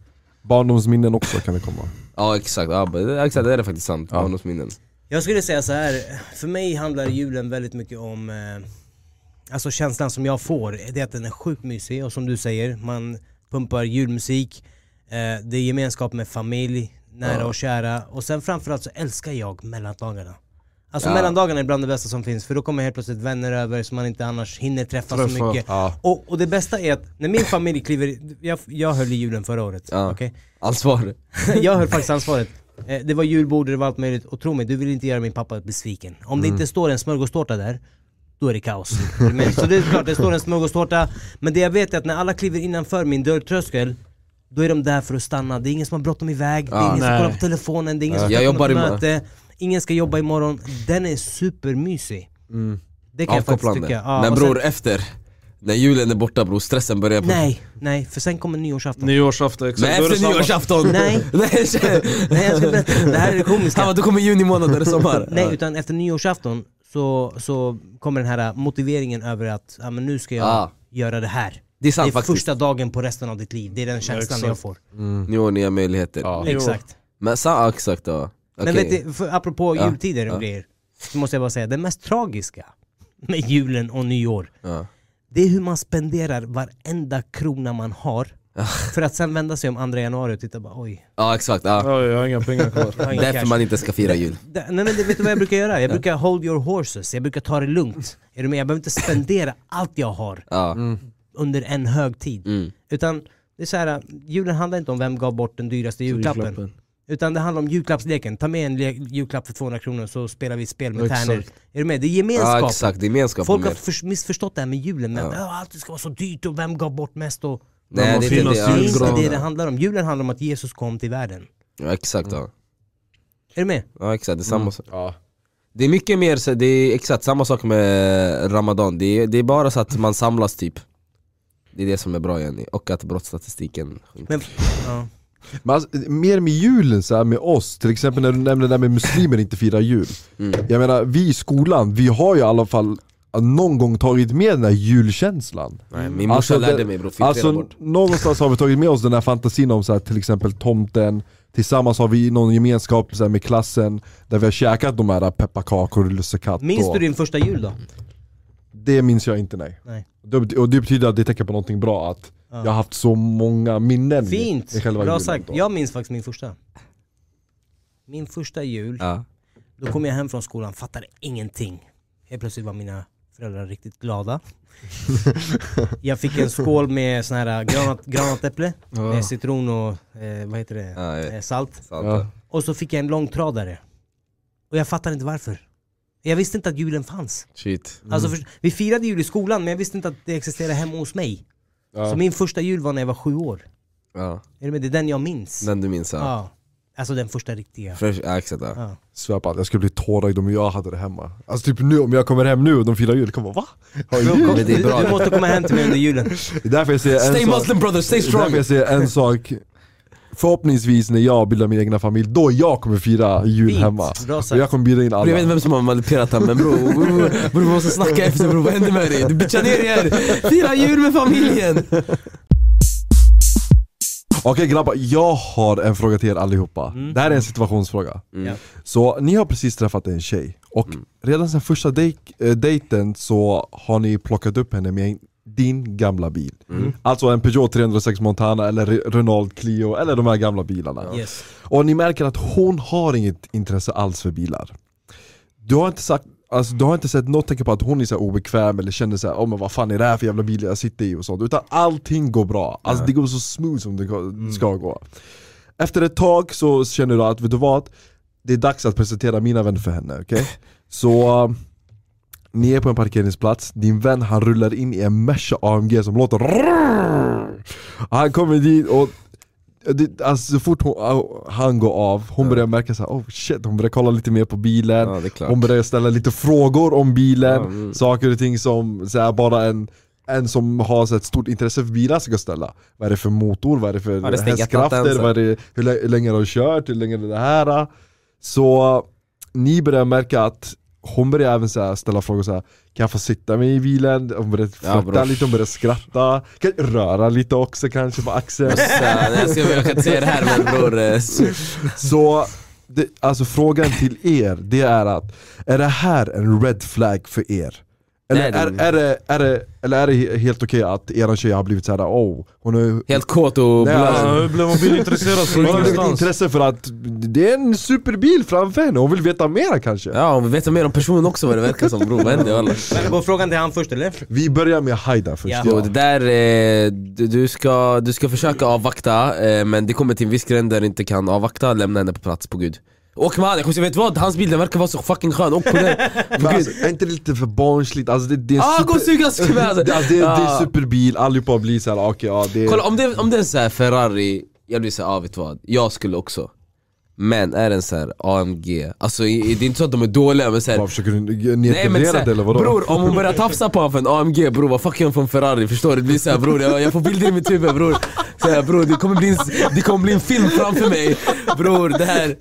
Speaker 3: Barndomsminnen också kan det komma.
Speaker 2: Ja exakt, ja, exakt det är det faktiskt sant,
Speaker 3: Ja.
Speaker 2: barndomsminnen.
Speaker 1: Jag skulle säga så här. för mig handlar julen väldigt mycket om eh, Alltså känslan som jag får, det är att den är sjukt mysig och som du säger, man pumpar julmusik eh, Det är gemenskap med familj, nära och kära och sen framförallt så älskar jag mellandagarna Alltså
Speaker 2: Ja.
Speaker 1: mellandagarna är bland det bästa som finns för då kommer helt plötsligt vänner över som man inte annars hinner träffa, så
Speaker 4: Träffa.
Speaker 1: mycket
Speaker 3: Ja.
Speaker 1: och, och det bästa är att när min familj kliver, jag, jag höll i julen förra året,
Speaker 2: Ja.
Speaker 1: okej?
Speaker 2: Ansvar
Speaker 1: jag höll faktiskt ansvaret. Eh, Det var julbord, det var allt möjligt, och tro mig, du vill inte göra min pappa besviken. Om det inte står en smörgåstårta där, då är det kaos. Så det är klart, det står en smörgåstårta, men det jag vet är att när alla kliver innanför min dörrtröskel, då är de där för att stanna. Det är ingen som har bråttom iväg, det är ingen som
Speaker 4: Nej.
Speaker 1: kollar på telefonen, det är ingen som
Speaker 2: Jag
Speaker 1: ska på något möte, ingen ska jobba imorgon. Den är supermysig. Det kan jag faktiskt
Speaker 2: Avkopplande.
Speaker 1: tycka. Ja,
Speaker 2: Men
Speaker 1: och sen-
Speaker 2: bror efter, när julen är borta bror, stressen börjar på
Speaker 1: Nej, nej, för sen kommer nyårsafton.
Speaker 4: Nyårsafton, exakt.
Speaker 2: Men
Speaker 4: är
Speaker 2: efter nyårsafton!
Speaker 1: Nej.
Speaker 2: Nej.
Speaker 1: Nej, jag ska berätta. Det här är det komiska.
Speaker 2: Han bara, då kommer juni månad, då är det sommar
Speaker 1: Nej, utan efter nyårsafton så, så kommer den här motiveringen över att ja, men nu ska jag
Speaker 2: Ah.
Speaker 1: göra det här.
Speaker 2: Det är sant
Speaker 1: det är
Speaker 2: faktiskt
Speaker 1: första dagen på resten av ditt liv, det är den känslan jag får.
Speaker 2: Nyår, nya möjligheter
Speaker 3: Ja.
Speaker 1: Exakt.
Speaker 2: Men sa, exakt ja.
Speaker 1: Men
Speaker 2: Okej.
Speaker 1: vet du, för, apropå
Speaker 2: Ja,
Speaker 1: jultider och
Speaker 2: ja.
Speaker 1: grejer, så måste jag bara säga, det mest tragiska med julen och nyår,
Speaker 2: ja.
Speaker 1: det är hur man spenderar varenda krona man har, för att sen vända sig om andra januari och titta bara oj,
Speaker 2: ja exakt, ja.
Speaker 4: Ja, jag har inga pengar kvar.
Speaker 1: ingen
Speaker 2: Därför
Speaker 1: cash.
Speaker 2: man inte ska fira jul
Speaker 1: Nej men det, vet du vad jag brukar göra? Jag brukar hold your horses, jag brukar ta det lugnt. Är du med? Jag behöver inte spendera allt jag har
Speaker 2: Ja,
Speaker 1: under en hög tid.
Speaker 2: mm.
Speaker 1: Utan det är så här, julen handlar inte om vem gav bort den dyraste julklappen.
Speaker 4: Julklappen.
Speaker 1: Utan det handlar om julklappsleken. Ta med en julklapp för 200 kronor så spelar vi spel med
Speaker 4: Exakt.
Speaker 1: tärnor. Är du med? Det är gemenskap.
Speaker 2: ja exakt, det är gemenskap
Speaker 1: Folk har missförstått det här med julen, men
Speaker 2: Ja.
Speaker 1: allt ska vara så dyrt och vem gav bort mest och...
Speaker 2: Nej det
Speaker 4: finnas
Speaker 2: det,
Speaker 1: Det är inte det det handlar om. Julen handlar om att Jesus kom till världen.
Speaker 2: ja exakt ja.
Speaker 1: Är du med?
Speaker 2: Ja exakt, det är samma sak
Speaker 3: Ja.
Speaker 2: Det är mycket mer, så det är exakt samma sak med Ramadan, det är, det är bara så att man samlas typ Det är det som är bra Jenny, och att brottsstatistiken sjunker
Speaker 1: Men, ja.
Speaker 3: Men alltså, mer med julen så här, med oss, till exempel när du nämnde det där med muslimer inte firar jul
Speaker 2: mm.
Speaker 3: Jag menar, vi i skolan, vi har ju i alla fall någon gång tagit med den här julkänslan
Speaker 2: Nej, Min morsa
Speaker 3: Alltså,
Speaker 2: lärde mig bror,
Speaker 3: Alltså
Speaker 2: bort
Speaker 3: någonstans har vi tagit med oss den här fantasin om så här, till exempel tomten Tillsammans har vi någon gemenskap så här, med klassen Där vi har käkat de här pepparkakor och lussekatt
Speaker 1: Minns du din första jul då?
Speaker 3: Det minns jag inte nej,
Speaker 1: Nej.
Speaker 3: Det Och det betyder att det tecken på någonting bra, att
Speaker 1: Ja.
Speaker 3: jag har haft så många minnen
Speaker 1: Fint!
Speaker 3: i själva
Speaker 1: Bra
Speaker 3: julen
Speaker 1: sagt.
Speaker 3: då.
Speaker 1: Jag minns faktiskt min första. Min första jul,
Speaker 2: Ja,
Speaker 1: då kom jag hem från skolan, fattade ingenting. Helt plötsligt var mina föräldrar riktigt glada. jag fick en skål med sån här granat, granatäpple, med citron och eh, vad heter det?
Speaker 2: Ja.
Speaker 1: Eh, salt.
Speaker 3: Ja.
Speaker 2: ja.
Speaker 1: Och så fick jag en långtradare. Och jag fattade inte varför. Jag visste inte att julen fanns.
Speaker 2: Shit
Speaker 1: Alltså för, vi firade jul i skolan men jag visste inte att det existerade hemma hos mig.
Speaker 3: Ja.
Speaker 1: Så min första jul var när jag var sju år.
Speaker 2: Ja,
Speaker 1: Är du med? Det är den jag minns.
Speaker 2: den du minns ja,
Speaker 1: Ja. Alltså den första riktiga.
Speaker 2: Fresh, ja exakt ja.
Speaker 1: Ja.
Speaker 3: Svär på att jag skulle bli tårögd om jag hade det hemma Alltså typ nu, om jag kommer hem nu och de firar jul, jag kommer vara va? Har jul?
Speaker 1: Du, du måste komma hem till mig under julen.
Speaker 3: Det är därför jag säger en
Speaker 2: Stay
Speaker 3: sak
Speaker 2: Muslim brother, stay
Speaker 3: Det är därför
Speaker 2: strong!
Speaker 3: jag säger en sak Förhoppningsvis när jag bildar min egna familj, då jag kommer fira jul
Speaker 1: Fint.
Speaker 3: hemma Och jag kommer bjuda in
Speaker 2: Bror, jag vet
Speaker 3: alla
Speaker 2: vem som har manipulerat honom men bror, bror, bror vi måste snacka efter bror, vad händer med dig? Du bitchar ner er! Fira jul med familjen!
Speaker 3: Okej grabbar, jag har en fråga till er allihopa
Speaker 1: Mm.
Speaker 3: Det här är en situationsfråga
Speaker 2: Mm.
Speaker 3: Så ni har precis träffat en tjej Och redan sen första dej- eh, dejten så har ni plockat upp henne med din gamla bil. Alltså en Peugeot 306 Montana eller Re- Renault Clio eller de här gamla bilarna.
Speaker 1: Yes.
Speaker 3: Och ni märker att hon har inget intresse alls för bilar. Du har inte sagt Alltså, du har inte sett något tecken på att hon är så här obekväm eller känner såhär, oh, men vad fan är det här för jävla bil jag sitter i och sånt Utan allting går bra, alltså det går så smooth som det gå- ska gå Efter ett tag så känner du att, vet du vad? Det är dags att presentera mina vänner för henne, okej? Så uh, ni är på en parkeringsplats, din vän han rullar in i en Merca AMG som låter Han kommer dit och det, alltså så fort hon, han går av, hon börjar märka så här, oh shit, hon börjar kolla lite mer på bilen.
Speaker 2: Ja.
Speaker 3: Hon börjar ställa lite frågor om bilen,
Speaker 2: Ja, mm.
Speaker 3: saker och ting som så här, bara en en som har så ett stort intresse för bilar ska ställa. Vad är det för motor, vad är det för
Speaker 2: Ja, det
Speaker 3: hästkrafter, vad är det, hur länge har du kört, hur länge är det här? Så ni börjar märka att hon börjar även så här, ställa frågor så här, Kan jag få sitta med i bilen? Hon börjar
Speaker 2: Ja,
Speaker 3: flirta
Speaker 2: bror.
Speaker 3: lite, hon börjar skratta Kan röra lite också kanske på axeln
Speaker 2: jag, ska, jag kan inte säga det här men bror, Så,
Speaker 3: det, alltså frågan till er, det är att Är det här en red flag för er? Eller,
Speaker 2: Nej, det-
Speaker 3: är, är, det, är, det, eller är det he- helt okej att eran tjej har blivit såhär, oh, hon har
Speaker 2: helt kåt och
Speaker 3: Nej,
Speaker 2: blöd.
Speaker 3: alltså,
Speaker 4: Hur blev hon bilintresserad från
Speaker 3: hon har intresse för att det är en superbil framför henne, hon vill veta mera kanske
Speaker 2: Ja, och vi vet mer om personen också vad det verkar som bror, vad händer?
Speaker 1: Men går frågan till han först eller?
Speaker 3: Vi börjar med Haida först
Speaker 1: Ja.
Speaker 2: Jo, det där, eh, du, du, ska, du ska försöka avvakta, eh, men det kommer till en viss gräns där du inte kan avvakta, lämna henne på plats på gud Åk med han, jag vet vad? Hans bil den verkar vara så fucking skön, åk på den!
Speaker 3: Alltså, är inte det lite för barnsligt? Alltså det, det är en
Speaker 2: Ah, gå suga alltså!
Speaker 3: det, alltså, det, det är
Speaker 2: Ah.
Speaker 3: superbil, allihopa blir såhär, okej ja det.
Speaker 2: Kolla om det, om det är en sån här Ferrari, jag blir såhär, ah, vet vad? Jag skulle också Men är det en sån här AMG, alltså i- det är inte så att de är dåliga men såhär
Speaker 3: försöker du
Speaker 2: Nej men
Speaker 3: nedgradera det eller
Speaker 2: såhär,
Speaker 3: vadå?
Speaker 2: bror om hon börjar tafsa på honom för en AMG bror vad fuck är hon för en Ferrari? Förstår du? Det blir såhär bror, jag, jag får bilder i mitt huvud bror. Såhär, bror det kommer, bli en, det kommer bli en film framför mig. Bror det här,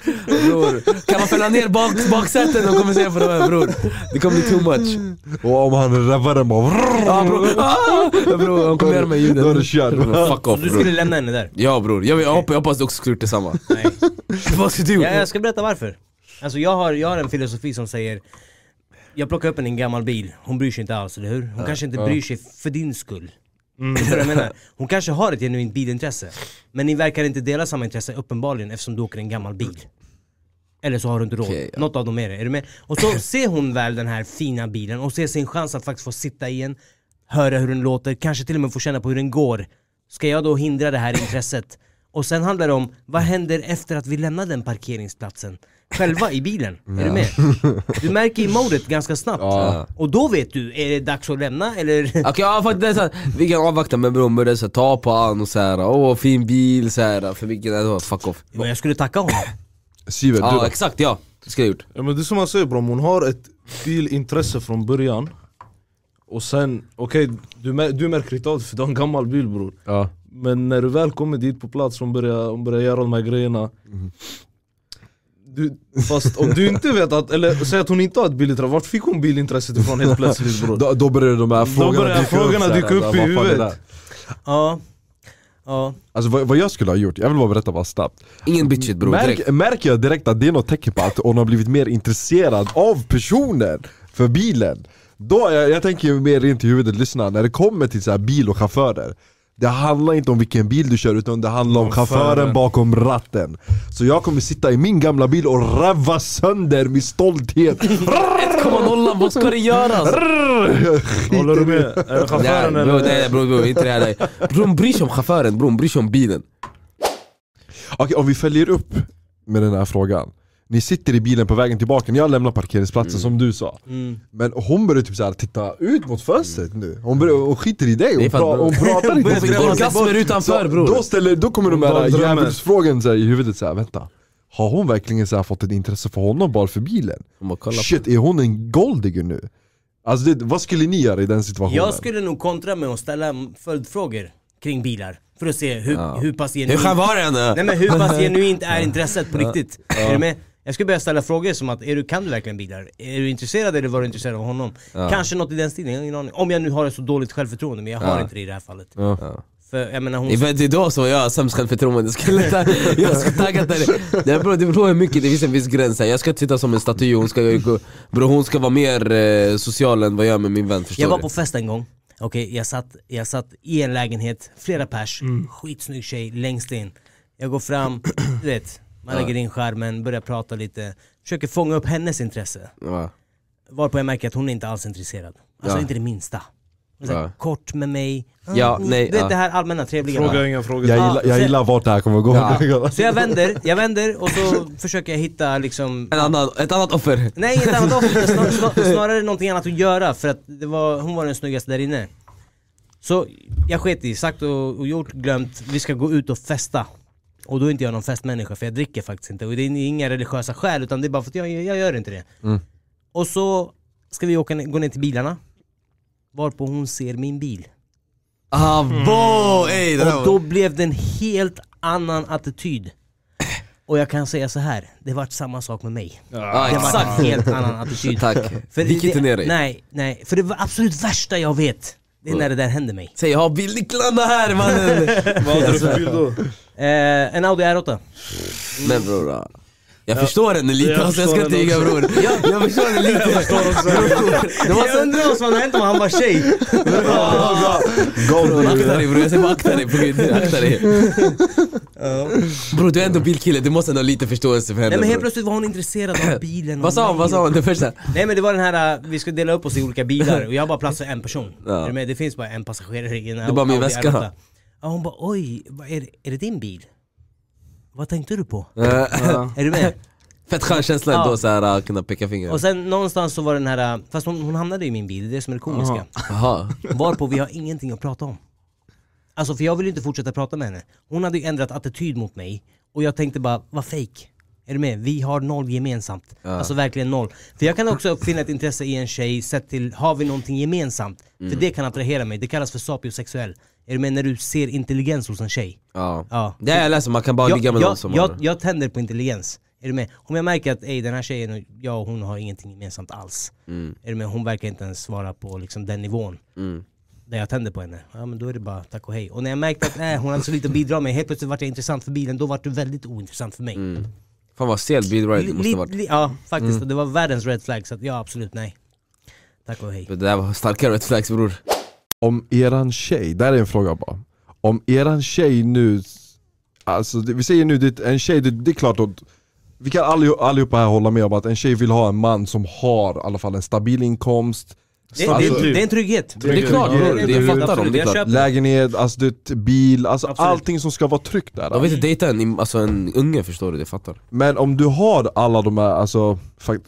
Speaker 2: bror. Kan man fälla ner bak, baksätet? De kommer säga på det här bror. Det kommer bli too much.
Speaker 3: Och om han rävar den bara
Speaker 2: Ja bror, ah, bror de kommer göra med
Speaker 3: Då är
Speaker 2: ljuden
Speaker 3: det kört.
Speaker 2: Bror, Fuck
Speaker 1: Så
Speaker 2: off
Speaker 1: du
Speaker 2: bror.
Speaker 1: skulle lämna henne där?
Speaker 2: Ja bror, jag, jag, hoppas, jag hoppas du också skulle gjort detsamma
Speaker 1: Nej.
Speaker 2: Du gjort?
Speaker 1: Ja, jag ska berätta varför. Alltså jag har, jag har en filosofi som säger Jag plockar upp en gammal bil, hon bryr sig inte alls, eller hur? Hon kanske inte bryr sig för din skull. Vad jag menar? Hon kanske har ett genuint bilintresse, men ni verkar inte dela samma intresse uppenbarligen eftersom du åker en gammal bil. Eller så har du inte råd,
Speaker 2: Okej, ja.
Speaker 1: något av dem är det. Är du med? Och så ser hon väl den här fina bilen och ser sin chans att faktiskt få sitta i en, höra hur den låter, kanske till och med få känna på hur den går. Ska jag då hindra det här intresset? Och sen handlar det om, vad händer efter att vi lämnar den parkeringsplatsen? Själva i bilen, är du med? Du märker i modet ganska snabbt.
Speaker 2: Ja.
Speaker 1: Och då vet du, är det dags att lämna eller?
Speaker 2: Okej ja faktiskt, det är så här, vi kan avvakta men bror börja så här, ta på han och såhär, åh fin bil såhär, för vilken, äh, fuck off
Speaker 1: Men jag skulle tacka honom.
Speaker 3: Sivert, du
Speaker 2: Ja exakt ja, det skulle jag gjort
Speaker 4: Ja men det är som man säger bro, hon har ett bilintresse från början Och sen, okej du, mär- du märker inte av det för du har en gammal bil bror
Speaker 3: Ja.
Speaker 4: Men när du väl kommer dit på plats och börjar, hon börjar göra de här grejerna du, Fast om du inte vet att, eller säg att hon inte har ett bilintresse, vart fick hon bilintresset ifrån helt plötsligt bror?
Speaker 3: Då, då börjar de här frågorna
Speaker 4: börjar
Speaker 3: dyka
Speaker 4: frågorna
Speaker 3: upp,
Speaker 4: dyka upp
Speaker 3: vad
Speaker 4: i huvudet.
Speaker 3: det?
Speaker 1: Ja. Ja.
Speaker 3: Alltså vad, vad jag skulle ha gjort, jag vill bara berätta bara snabbt
Speaker 2: Ingen bitchigt bror,
Speaker 3: Märk, Märker jag direkt att det är något tecken på att hon har blivit mer intresserad av personen för bilen Då, jag, jag tänker mer rent i huvudet, lyssna, när det kommer till så här bil och chaufförer Det handlar inte om vilken bil du kör utan det handlar om
Speaker 4: Chauffören.
Speaker 3: bakom ratten Så jag kommer sitta i min gamla bil och räva sönder med stolthet
Speaker 2: 1,0 vad ska det göras?
Speaker 4: Håller du med? Är det
Speaker 2: Nej
Speaker 4: chauffören
Speaker 2: bror,
Speaker 4: eller?
Speaker 2: nej bror, inte det här nej. Bror hon bryr sig om chauffören bror, hon bryr sig om bilen
Speaker 3: Okej, om vi följer upp med den här frågan Ni sitter i bilen på vägen tillbaka, ni har lämnat parkeringsplatsen som du sa
Speaker 1: Mm.
Speaker 3: Men hon börjar typ så här titta ut mot fönstret nu, hon, börjar, hon skiter i dig, hon, pra, hon pratar inte med dig
Speaker 2: Orgasmer utanför
Speaker 3: Så
Speaker 2: bror
Speaker 3: då, ställer, då kommer de här djävulsfrågan i huvudet så här, vänta Har hon verkligen så här fått ett intresse för honom bara för bilen? Shit, är hon en golddigger nu? Alltså det, vad skulle ni göra i den situationen?
Speaker 1: Jag skulle nog kontra med att ställa följdfrågor kring bilar. För att se hur,
Speaker 2: Ja.
Speaker 1: hur pass
Speaker 2: Hur
Speaker 1: genuint...
Speaker 2: skön var den?
Speaker 1: Nej men hur pass genuint är intresset på riktigt? Är du med? Jag skulle börja ställa frågor som att, är du, kan du verkligen bilar? Är du intresserad eller var du intresserad av honom?
Speaker 2: Ja.
Speaker 1: Kanske något i den stilen, jag har ingen aning. Om jag nu har ett så dåligt självförtroende, men jag har
Speaker 2: Ja.
Speaker 1: inte det i det här fallet.
Speaker 3: Ja.
Speaker 1: För jag menar hon...
Speaker 2: Det är- Det är då som jag har sämst självförtroende, skulle ta- jag ska tagga där Nej bro, det beror på hur mycket, det finns en viss gräns här. Jag ska inte sitta som en staty, hon ska, bro, hon ska vara mer eh, social än vad jag är med min vän, förstår
Speaker 1: Jag var
Speaker 2: du?
Speaker 1: på fest en gång, okej jag, satt, jag satt i en lägenhet, flera pers, skitsnygg tjej längst in Jag går fram, du vet, man lägger in skärmen, börjar prata lite Försöker fånga upp hennes intresse
Speaker 2: Ja.
Speaker 1: Varpå jag märker att hon är inte alls intresserad Alltså
Speaker 2: Ja.
Speaker 1: inte det minsta så här,
Speaker 2: Ja.
Speaker 1: Kort med mig,
Speaker 2: Ja,
Speaker 1: mm,
Speaker 2: nej,
Speaker 1: du vet
Speaker 2: ja.
Speaker 1: det här allmänna trevliga
Speaker 4: Fråga inga frågor.
Speaker 3: Jag
Speaker 1: Ja,
Speaker 3: gillar, jag gillar vart det här kommer gå.
Speaker 2: Ja.
Speaker 1: Så jag vänder, jag vänder och så försöker jag hitta liksom
Speaker 2: En annan, ett annat offer
Speaker 1: Nej inget annat offer, snar, snar, snarare någonting annat att göra för att det var, hon var den snyggaste där inne Så jag sket i, sagt och, och gjort, glömt, vi ska gå ut och festa Och då är inte jag någon festmänniska för jag dricker faktiskt inte. Och det är inga religiösa skäl utan det är bara för att jag, jag gör inte det. Och så ska vi åka, gå ner till bilarna Varpå hon ser min bil.
Speaker 2: Ah bo, ey,
Speaker 1: Och
Speaker 2: var-
Speaker 1: då blev det en helt annan attityd. Och jag kan säga så här, det vart samma sak med mig.
Speaker 2: Ja.
Speaker 1: Det var en
Speaker 2: exakt,
Speaker 1: helt annan attityd.
Speaker 2: Tack.
Speaker 1: För
Speaker 2: Vik inte ner dig.
Speaker 1: Nej, nej, för det var absolut värsta jag vet Det är när det där händer mig
Speaker 2: Säg jag har bildnycklarna här mannen!
Speaker 4: Vad hade du för bil då?
Speaker 1: eh, En Audi R8
Speaker 2: Men bror. Jag förstår henne lite
Speaker 4: Jag
Speaker 2: alltså, jag ska
Speaker 4: förstår
Speaker 2: inte ljuga bror. Jag förstår henne lite. Det var
Speaker 1: Jag
Speaker 2: så
Speaker 1: undrar vad som hade hänt om han var tjej.
Speaker 2: Bror, akta dig bror, jag säger bara akta dig på gud, akta dig. Bror du är ändå bilkille, du måste ändå ha lite förståelse för henne
Speaker 1: Nej men helt plötsligt var hon intresserad av bilen.
Speaker 2: Vad sa hon, vad sa hon? Det första?
Speaker 1: Nej men det var den här, äh, vi skulle dela upp oss i olika bilar och jag har bara plats för en person.
Speaker 2: Ja.
Speaker 1: Är du med? Det finns bara en passagerare i en
Speaker 2: är bara min väska.
Speaker 1: R8. Ja, hon bara oj, är, det, är det din bil? Vad tänkte du på?
Speaker 2: Eh,
Speaker 1: Är du med?
Speaker 2: Fett skön känsla ändå
Speaker 1: Ja.
Speaker 2: såhär att kunna peka finger.
Speaker 1: Och sen någonstans så var den här, äh, fast hon, hon hamnade i min bil, det är det som är det komiska.
Speaker 2: Jaha,
Speaker 1: Varpå vi har ingenting att prata om. Alltså för jag vill inte fortsätta prata med henne. Hon hade ju ändrat attityd mot mig Och jag tänkte bara, vad fake. Är du med? Vi har noll gemensamt. Alltså verkligen noll. För jag kan också finna ett intresse i en tjej sett till, har vi någonting gemensamt? För det kan attrahera mig, det kallas för sapiosexuell Är du med? När du ser intelligens hos en tjej
Speaker 2: ja
Speaker 1: Ja.
Speaker 2: Det har jag läst, man kan bara ligga med
Speaker 1: jag,
Speaker 2: någon som
Speaker 1: jag,
Speaker 2: har
Speaker 1: jag tänder på intelligens är du med? Om jag märker att ey, den här tjejen och jag och hon har ingenting gemensamt alls
Speaker 2: Mm.
Speaker 1: Är du med? Hon verkar inte ens vara på liksom, den nivån
Speaker 2: mm.
Speaker 1: där jag tänder på henne, ja men då är det bara tack och hej. Och när jag märkte att äh, hon hade så lite att bidra med, helt plötsligt vart jag intressant för bilen, då vart du väldigt ointressant för mig.
Speaker 2: Mm. Fan vad stel bilride det måste
Speaker 1: li-
Speaker 2: varit
Speaker 1: ja faktiskt,
Speaker 2: Mm.
Speaker 1: det var världens red flag så att ja absolut nej. Tack och hej.
Speaker 2: Det där var starka red flags bror
Speaker 3: Om eran tjej, där är en fråga bara. Om eran tjej nu, alltså vi säger nu, det, en tjej, det, det är klart att vi kan allihop, allihopa här hålla med om att en tjej vill ha en man som har i alla fall en stabil inkomst,
Speaker 1: Det, det,
Speaker 3: Alltså-
Speaker 1: det är en trygghet.
Speaker 2: Det är klart
Speaker 3: Det det
Speaker 2: jag fattar dem, det
Speaker 3: lägenhet, alltså det, bil, alltså
Speaker 1: Absolut.
Speaker 3: allting som ska vara tryggt där.
Speaker 2: De vill inte dejta en, alltså en unge förstår du, det fattar
Speaker 3: Men om du har alla de här, alltså, fakt,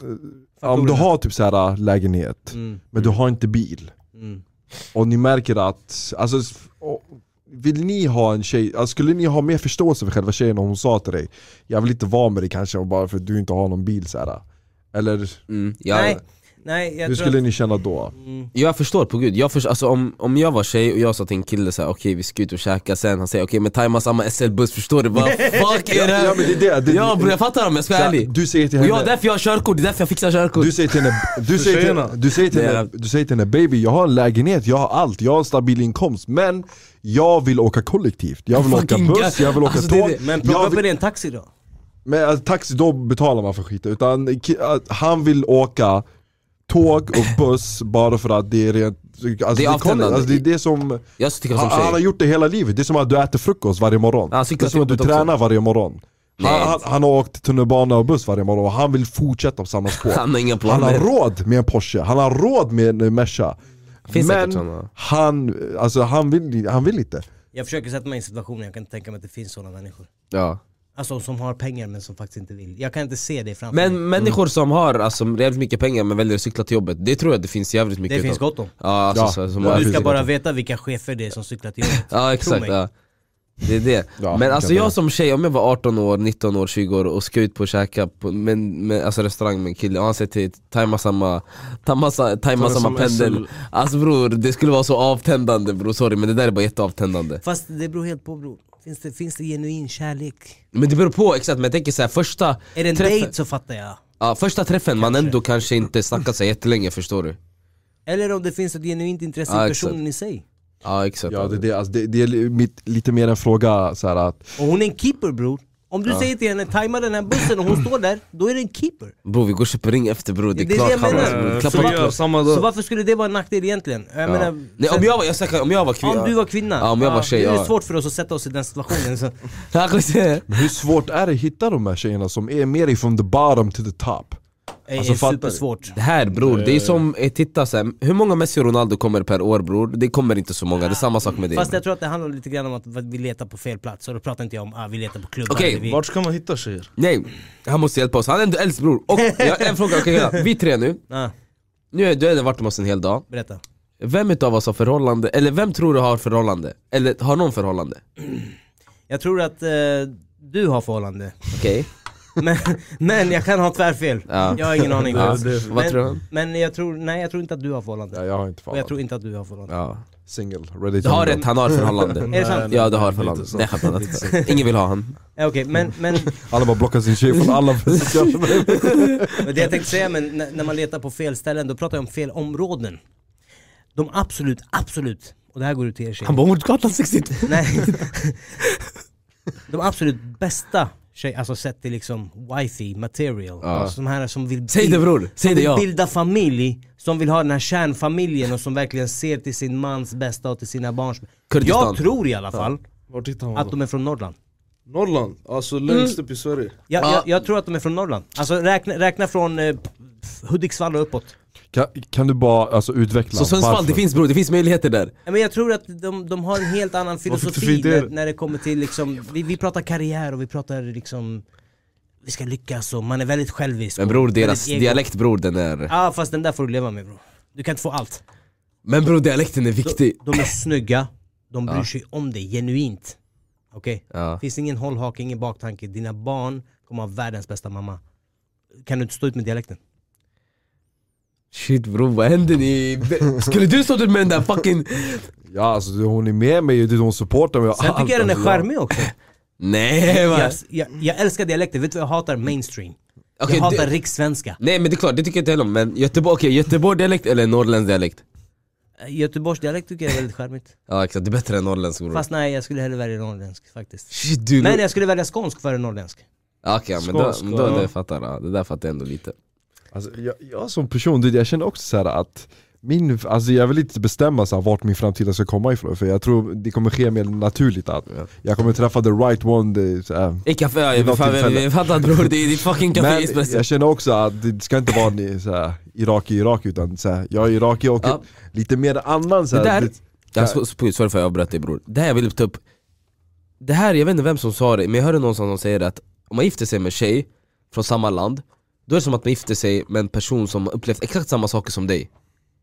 Speaker 3: om du har typ så här lägenhet,
Speaker 1: Mm,
Speaker 3: men du har inte bil
Speaker 1: mm.
Speaker 3: Och ni märker att, alltså, vill ni ha en tjej, alltså, skulle ni ha mer förståelse för själva tjejen om hon sa till dig Jag vill inte vara med dig kanske bara för att du inte har någon bil så här. Eller
Speaker 2: mm. jag,
Speaker 1: Nej, nej jag
Speaker 3: hur
Speaker 1: tror
Speaker 3: skulle
Speaker 1: att,
Speaker 3: ni känna då?
Speaker 1: mm,
Speaker 2: jag förstår på gud, jag förstår, alltså, om, om jag var tjej och jag sa till en kille såhär okej vi ska ut och käka. Sen, han säger okej men tajma samma SL-buss förstår du? Vad fuck är det här?
Speaker 3: Ja, men det är det, det-
Speaker 2: Ja bror jag fattar om jag ska vara ärlig.
Speaker 3: Du säger till
Speaker 2: Och
Speaker 3: henne
Speaker 2: ja därför jag har körkort, det är därför jag fixar körkort.
Speaker 3: Du säger till henne, du säger till, du säger till henne, du säger till henne baby jag har en lägenhet, jag har allt, jag har en stabil inkomst men jag vill åka kollektivt, jag vill åka buss, jag vill åka
Speaker 2: alltså,
Speaker 3: tåg.
Speaker 2: det.
Speaker 1: Men plocka
Speaker 3: jag
Speaker 1: upp
Speaker 3: vill,
Speaker 1: en taxi då.
Speaker 3: Men alltså, taxi, då betalar man för skiten, utan han vill åka tåg och buss bara för att det är rent alltså,
Speaker 2: Det är avtändande.
Speaker 3: alltså, det är det som,
Speaker 2: Jag tycker
Speaker 3: han,
Speaker 2: som
Speaker 3: han har gjort det hela livet, det är som att du äter frukost varje morgon.
Speaker 2: Han
Speaker 3: Det är som att du
Speaker 2: också.
Speaker 3: tränar varje morgon. Han, han, han har åkt tunnelbana och buss varje morgon och han vill fortsätta på samma spår.
Speaker 2: Han har inga
Speaker 3: Han har
Speaker 2: planer.
Speaker 3: råd med en Porsche, han har råd med en Merca.
Speaker 2: Finns säkert
Speaker 3: Men han, alltså, han, vill, han vill inte.
Speaker 1: Jag försöker sätta mig i en situation, jag kan inte tänka mig att det finns sådana människor.
Speaker 2: Ja
Speaker 1: Alltså som har pengar men som faktiskt inte vill. Jag kan inte se det framför mig.
Speaker 2: Men människor som har alltså, jävligt mycket pengar men väljer att cykla till jobbet, det tror jag det finns jävligt mycket
Speaker 1: Det finns gott om.
Speaker 2: Ja, alltså,
Speaker 3: Ja.
Speaker 2: så, som
Speaker 3: Ja,
Speaker 1: Du ska bara veta vilka chefer det är som cyklar till jobbet.
Speaker 2: Ja exakt, ja. det är det.
Speaker 3: Ja,
Speaker 2: men
Speaker 3: jag
Speaker 2: alltså jag som tjej, om jag var 18 år, 19 år, 20 år och ska ut på och käka på men, men, alltså restaurang med en kille och han säger till tajma samma, tajma, tajma samma pendel. Alltså bror, det skulle vara så avtändande bror, sorry men det där är bara jätteavtändande
Speaker 1: Fast det beror helt på bror. Finns det, finns det genuin kärlek?
Speaker 2: Men det beror på exakt, men jag tänker såhär första
Speaker 1: Är det en
Speaker 2: träffen,
Speaker 1: dejt så fattar jag.
Speaker 2: ja, första träffen man ändå kanske inte snackat sig jättelänge förstår du
Speaker 1: Eller om det finns ett genuint intresse
Speaker 2: Ja,
Speaker 1: i
Speaker 2: exakt.
Speaker 1: personen i sig.
Speaker 2: Ja exakt
Speaker 3: Ja, det, det, alltså, det, det är li- mitt, lite mer en fråga så här att
Speaker 1: Och hon är en keeper bror. Om du säger till henne, tajma den här bussen och hon står där, då är det en keeper.
Speaker 2: Bror vi går och köper ring efter bror, det är
Speaker 1: Det är
Speaker 2: klart
Speaker 1: det jag menar.
Speaker 2: har
Speaker 1: Så
Speaker 4: samma
Speaker 1: Så varför skulle det vara en nackdel egentligen? Jag menar,
Speaker 2: Nej om jag var, jag säger, om jag var kvinna
Speaker 1: om du var kvinna,
Speaker 2: Ja, om jag var tjej,
Speaker 1: är det
Speaker 2: ja.
Speaker 1: svårt för oss att sätta oss i den situationen så.
Speaker 2: Ja,
Speaker 3: hur svårt är det att hitta de här tjejerna som är mer ifrån the bottom to the top?
Speaker 1: Det är
Speaker 3: Alltså, fattar du?
Speaker 1: supersvårt.
Speaker 2: Det här bror, det är som, eh, titta så här, hur många Messi och Ronaldo kommer per år bror? Det kommer inte så många, det är samma sak med det
Speaker 1: Fast jag tror att det handlar lite grann om att vi letar på fel plats, och då pratar inte jag om ah, vi letar på klubbar
Speaker 2: Okej,
Speaker 1: eller vi...
Speaker 4: Vart ska man hitta tjejer?
Speaker 2: Nej, han måste hjälpa oss, han är ändå äldst bror Och jag har en fråga, okay, vi tre nu,
Speaker 1: Ah,
Speaker 2: nu är du har varit med oss en hel dag
Speaker 1: berätta.
Speaker 2: Vem utav oss har förhållande, eller vem tror du har förhållande? Eller har någon förhållande?
Speaker 1: Jag tror att eh, du har förhållande,
Speaker 2: Okej,
Speaker 1: men, men jag kan ha tvärfel.
Speaker 2: Ja.
Speaker 1: Jag har ingen aning.
Speaker 2: ja. vad tror du?
Speaker 1: men, jag tror, nej jag tror inte att du har förhållande.
Speaker 3: Ja, jag har inte
Speaker 1: Och jag tror inte att du har förhållande.
Speaker 2: Ja.
Speaker 3: Single, ready
Speaker 2: Du har rätt, han har förhållande
Speaker 1: Är det sant?
Speaker 2: Ja du har förhållande, nej skämt Ingen vill ha han
Speaker 1: Ja, Okej, men, men,
Speaker 3: Alla bara blockar sin tjej från alla
Speaker 1: det jag tänkte säga, men när, man letar på fel ställen, då pratar jag om fel områden. De absolut, absolut, och det här går ut till er tjejer.
Speaker 2: Han bara mot gatan 62
Speaker 1: Nej. De absolut bästa tjej, alltså sett till liksom wifey material, alltså de här som vill,
Speaker 2: Säg det bror, säg
Speaker 1: som
Speaker 2: det
Speaker 1: vill
Speaker 2: ja.
Speaker 1: bilda familj, som vill ha den här kärnfamiljen och som verkligen ser till sin mans bästa och till sina barns
Speaker 2: Kurdistan.
Speaker 1: Jag tror i alla fall
Speaker 4: Vart hittar man
Speaker 1: att
Speaker 4: då?
Speaker 1: de är från Norrland.
Speaker 4: Norrland, alltså längst upp i Sverige.
Speaker 1: jag,
Speaker 2: Ja.
Speaker 1: jag, jag tror att de är från Norrland, alltså räkna, räkna från eh, Hudiksvall och uppåt
Speaker 3: Kan, kan du bara alltså, utveckla
Speaker 2: Så Sundsvall,
Speaker 3: varför?
Speaker 2: det finns bror, det finns möjligheter där
Speaker 1: Men jag tror att de, de har en helt annan filosofi när, när det kommer till liksom, vi, vi pratar karriär och vi pratar liksom Vi ska lyckas och man är väldigt självisk
Speaker 2: Men bror deras dialekt bror den är
Speaker 1: Ja fast den där får du leva med bro Du kan inte få allt
Speaker 2: Men bror dialekten är viktig
Speaker 1: De är snygga, de bryr
Speaker 2: Ja.
Speaker 1: sig om dig genuint Okej?
Speaker 2: Ja.
Speaker 1: Finns ingen hållhake, ingen baktanke, dina barn kommer ha världens bästa mamma Kan du inte stå ut med dialekten?
Speaker 2: Shit bror vad hände ni? Skulle du ut med den där fucking...
Speaker 3: Ja alltså hon är med mig, det hon supportar mig
Speaker 1: Sen tycker jag den är
Speaker 3: alltså,
Speaker 1: charmig också.
Speaker 2: Nej man.
Speaker 1: jag, jag, jag älskar dialekter, vet du vad jag hatar? Mainstream.
Speaker 2: Okej,
Speaker 1: Jag hatar
Speaker 2: du-
Speaker 1: rikssvenska.
Speaker 2: Nej men det är klart, det tycker jag inte heller om, men Göteborg, okej Göteborg dialekt eller norrländsk dialekt?
Speaker 1: Göteborgs dialekt tycker jag är väldigt charmigt.
Speaker 2: Ja exakt, det är bättre än norrländsk bror.
Speaker 1: Fast nej, jag skulle hellre välja norrländsk faktiskt.
Speaker 2: Shit du
Speaker 1: Men jag skulle välja skånsk före norrländsk.
Speaker 2: Ja, Okej men då, men då det fattar jag, det där fattar jag ändå lite
Speaker 3: Alltså, jag, jag som person, jag känner också så här att min, alltså jag vill inte bestämma så här, vart min framtida ska komma ifrån, för jag tror det kommer ske mer naturligt att
Speaker 2: Ja.
Speaker 3: jag kommer träffa the right one, det, så här.
Speaker 2: I
Speaker 3: tillfälle.
Speaker 2: vi, fattar bror, det är ditt fucking café
Speaker 3: Men jag känner också att det ska inte vara ni, så här, Irak i Irak utan så här, jag är Iraki och
Speaker 2: Ja.
Speaker 3: lite mer annan så här,
Speaker 2: Det där-
Speaker 3: det-
Speaker 2: Ja, så- så- Sorry för att jag avbröt dig bror. Det här jag vill ta upp Det här, jag vet inte vem som sa det, men jag hörde någonstans som säger att om man gifter sig med en tjej från samma land Då är det som att man gifter sig med en person som har upplevt exakt samma saker som dig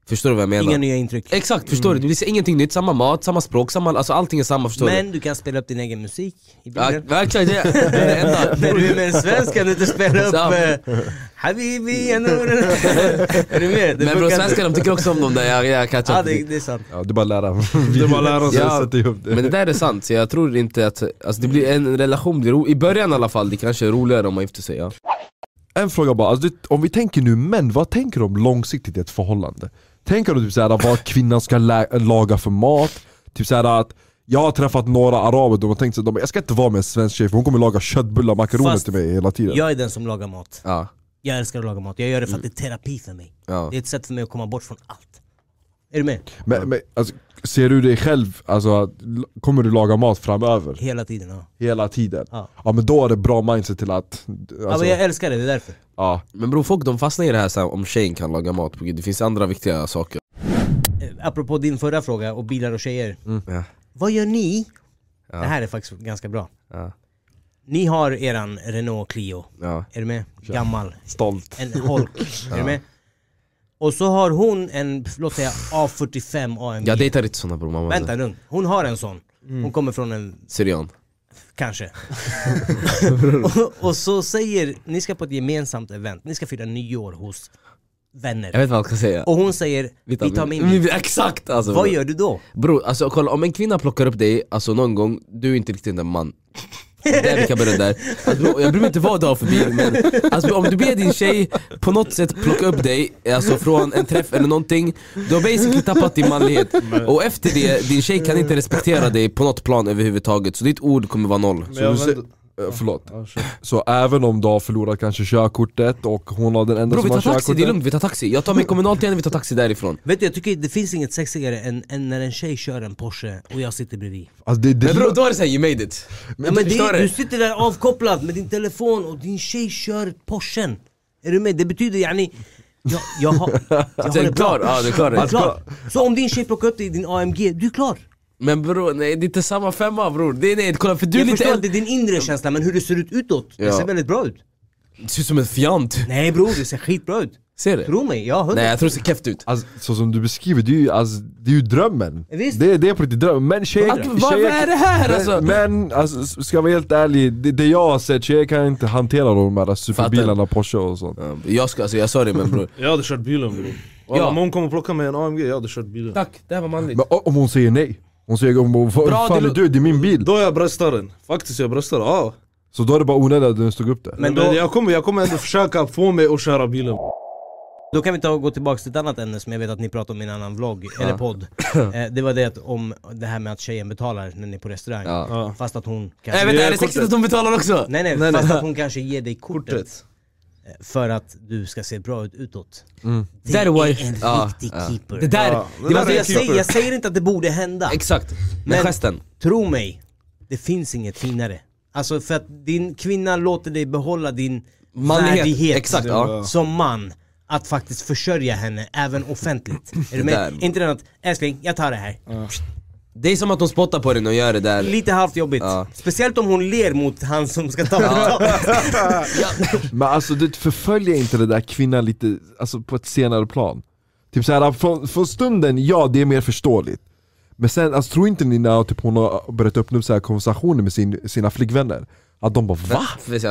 Speaker 2: Förstår du vad jag menar?
Speaker 1: Inga nya intryck
Speaker 2: Exakt, förstår du? Det blir ingenting nytt, samma mat, samma språk, samma, alltså allting är samma förstår du?
Speaker 1: Men du kan spela upp din egen musik i
Speaker 2: Ja,
Speaker 1: bilen
Speaker 2: verkligen, det, är det enda
Speaker 1: När du är med en svensk kan du inte spela upp eh, Habibi. Är du med? Det
Speaker 2: Men bror svenskar de tycker också om dem där, jag, jag catchar
Speaker 1: Ja det, det är sant
Speaker 3: ja, är bara lära
Speaker 4: är bara att lära sig.
Speaker 2: Ja,
Speaker 3: sätta ihop det.
Speaker 2: Men det där är sant, så jag tror inte att, alltså det blir, en relation blir ro, i början i alla fall, det kanske är roligare om man gifter sig ja.
Speaker 3: En fråga bara, alltså, det- om vi tänker nu män, vad tänker de långsiktigt i ett förhållande? Tänker de typ såhär vad kvinnan ska laga för mat? Typ såhär att jag har träffat några araber de har tänkt att jag ska inte vara med en svensk tjej för hon kommer laga köttbullar och makaroner till mig hela tiden.
Speaker 1: Jag är den som lagar mat.
Speaker 2: Ja,
Speaker 1: Jag älskar att laga mat, jag gör det för att det är terapi för mig.
Speaker 2: Ja.
Speaker 1: Det är ett sätt för mig att komma bort från allt Är du med?
Speaker 3: Men, men alltså, ser du dig själv, alltså, att- kommer du laga mat framöver?
Speaker 1: Hela tiden ja.
Speaker 3: Hela tiden?
Speaker 1: Ja.
Speaker 3: Ja men då är det bra mindset till att...
Speaker 1: ja
Speaker 3: Alltså,
Speaker 1: men jag älskar det, det är därför
Speaker 3: ja.
Speaker 2: Men bror folk de fastnar i det här så här, om tjejen kan laga mat, på grund- det finns andra viktiga saker
Speaker 1: Eh, Apropå din förra fråga, och bilar och tjejer
Speaker 2: Ja.
Speaker 1: Vad gör ni?
Speaker 2: Ja.
Speaker 1: Det här är faktiskt ganska bra
Speaker 2: Ja,
Speaker 1: Ni har eran Renault Clio,
Speaker 2: ja.
Speaker 1: är du med? Gammal,
Speaker 3: Stolt.
Speaker 1: en Hulk, är du med? Och så har hon en, låt säga A45 AMG
Speaker 2: Jag dejtar inte såna bror mamma
Speaker 1: Vänta lugn, hon har en sån. Hon kommer från en,
Speaker 2: Syrian.
Speaker 1: Kanske. Och, och så säger, ni ska på ett gemensamt event, ni ska fira nyår hos
Speaker 2: Jag
Speaker 1: vänner
Speaker 2: vet vad jag ska säga.
Speaker 1: Och hon säger, vi tar min bil.
Speaker 2: Exakt alltså
Speaker 1: Vad
Speaker 2: bror.
Speaker 1: gör du då?
Speaker 2: Bror, alltså kolla om en kvinna plockar upp dig, alltså någon gång, du är inte riktigt en man där vi kan börja där. Alltså, jag bryr mig inte vad du har för bil men alltså, om du ber din tjej på något sätt plocka upp dig alltså, från en träff eller någonting Du har basically tappat din manlighet och efter det, din tjej kan inte respektera dig på något plan överhuvudtaget så ditt ord kommer vara noll.
Speaker 4: Men
Speaker 3: Så
Speaker 4: jag vänder-
Speaker 3: Förlåt.
Speaker 4: Ja.
Speaker 3: Så även om du har förlorat kanske körkortet och hon har den enda
Speaker 2: Bro vi
Speaker 3: som
Speaker 2: tar
Speaker 3: har
Speaker 2: taxi, det är
Speaker 3: körkortet
Speaker 2: lugnt, vi tar taxi. Jag tar mig kommunalt igen, vi tar taxi därifrån.
Speaker 1: Vet du, jag tycker det finns inget sexigare än, än när en tjej kör en Porsche och jag sitter bredvid.
Speaker 3: alltså det, det,
Speaker 2: Men bro, då är det såhär, you made it.
Speaker 1: Ja, men det,
Speaker 2: du?
Speaker 1: du sitter där avkopplad med din telefon och din tjej kör Porschen. Är du med? Det betyder yani... Jag, jag har, jag har det
Speaker 2: det klar?
Speaker 1: bra.
Speaker 2: Ja, det är klar.
Speaker 1: Är klar. Så om din tjej plockar upp dig i din AMG, du är klar.
Speaker 2: Men bror, nej det är inte samma femma bror. Det är, nej, kolla för du är
Speaker 1: jag
Speaker 2: lite
Speaker 1: förstår att det är din inre känsla, men hur det ser ut utåt, det ser väldigt bra ut.
Speaker 2: Du ser ut som en fjant.
Speaker 1: Nej bror, det ser skitbra ut.
Speaker 2: Ser du?
Speaker 1: Tro mig, jag har
Speaker 2: Nej jag tror det ser keft ut.
Speaker 3: alltså, så som du beskriver, det är ju, alltså, det är ju drömmen
Speaker 1: Visst.
Speaker 3: det, det är på riktigt drömmen, men tjejer,
Speaker 2: Att, vad, vad är det här alltså?
Speaker 3: Men, men alltså, ska jag vara helt ärlig, det, det jag har sett, tjejer kan inte hantera de här superbilarna, Porsche och sånt
Speaker 2: Ja, Jag ska, alltså jag sa det men bror.
Speaker 4: Jag hade kört bilen bror.
Speaker 2: Ja.
Speaker 4: Ja. Om hon kommer plocka mig en AMG, jag hade kört bilen.
Speaker 2: Tack, det här var manligt.
Speaker 3: Men om hon säger nej? Hon säger hon,
Speaker 2: Bra,
Speaker 3: fan
Speaker 2: det
Speaker 3: är du, det är min bil
Speaker 4: Då är jag bröstaren. Faktiskt jag bröstar, ja.
Speaker 3: Så då är det bara onödigt att den stod upp där
Speaker 1: Men
Speaker 4: Men,
Speaker 1: då-
Speaker 4: jag, kommer, jag kommer ändå försöka få mig att köra bilen.
Speaker 1: Då kan vi ta och gå tillbaka till ett annat ämne som jag vet att ni pratade om i en annan vlogg, eller podd. Eh, det var det att om det här med att tjejen betalar när ni är på restaurang.
Speaker 2: Ja.
Speaker 4: Ja.
Speaker 1: Fast att hon
Speaker 2: Äh,
Speaker 1: kanske...
Speaker 2: vänta, är det sexigt att de betalar också?
Speaker 1: Nej nej,
Speaker 4: Nej,
Speaker 1: fast
Speaker 4: nej.
Speaker 1: att hon kanske ger dig kortet,
Speaker 4: Kortet.
Speaker 1: För att du ska se bra ut utåt. Det
Speaker 2: Där
Speaker 1: är en
Speaker 2: ja,
Speaker 1: riktig
Speaker 2: ja.
Speaker 1: keeper.
Speaker 2: Det där,
Speaker 4: Ja, det
Speaker 2: var
Speaker 4: är
Speaker 2: jag säger.
Speaker 1: jag säger inte att det borde hända,
Speaker 2: Exakt, med
Speaker 1: Men-
Speaker 2: gesten.
Speaker 1: tro mig, det finns inget finare. Alltså för att din kvinna låter dig behålla din
Speaker 2: Manlighet,
Speaker 1: värdighet
Speaker 2: exakt, ja.
Speaker 1: som man att faktiskt försörja henne även offentligt. Är du med? Inte den att älskling, jag tar det här.
Speaker 2: Det är som att de spottar på den och gör det där.
Speaker 1: Lite halvt jobbigt.
Speaker 2: Ja.
Speaker 1: Speciellt om hon ler mot han som ska ta betalt.
Speaker 3: Men alltså du förföljer inte det där kvinnan lite, alltså på ett senare plan? Typ såhär, från, från stunden, ja det är mer förståeligt Men sen, alltså, tror inte ni när typ, hon har börjat öppna upp så här konversationer med sin, sina flickvänner? Att de bara va?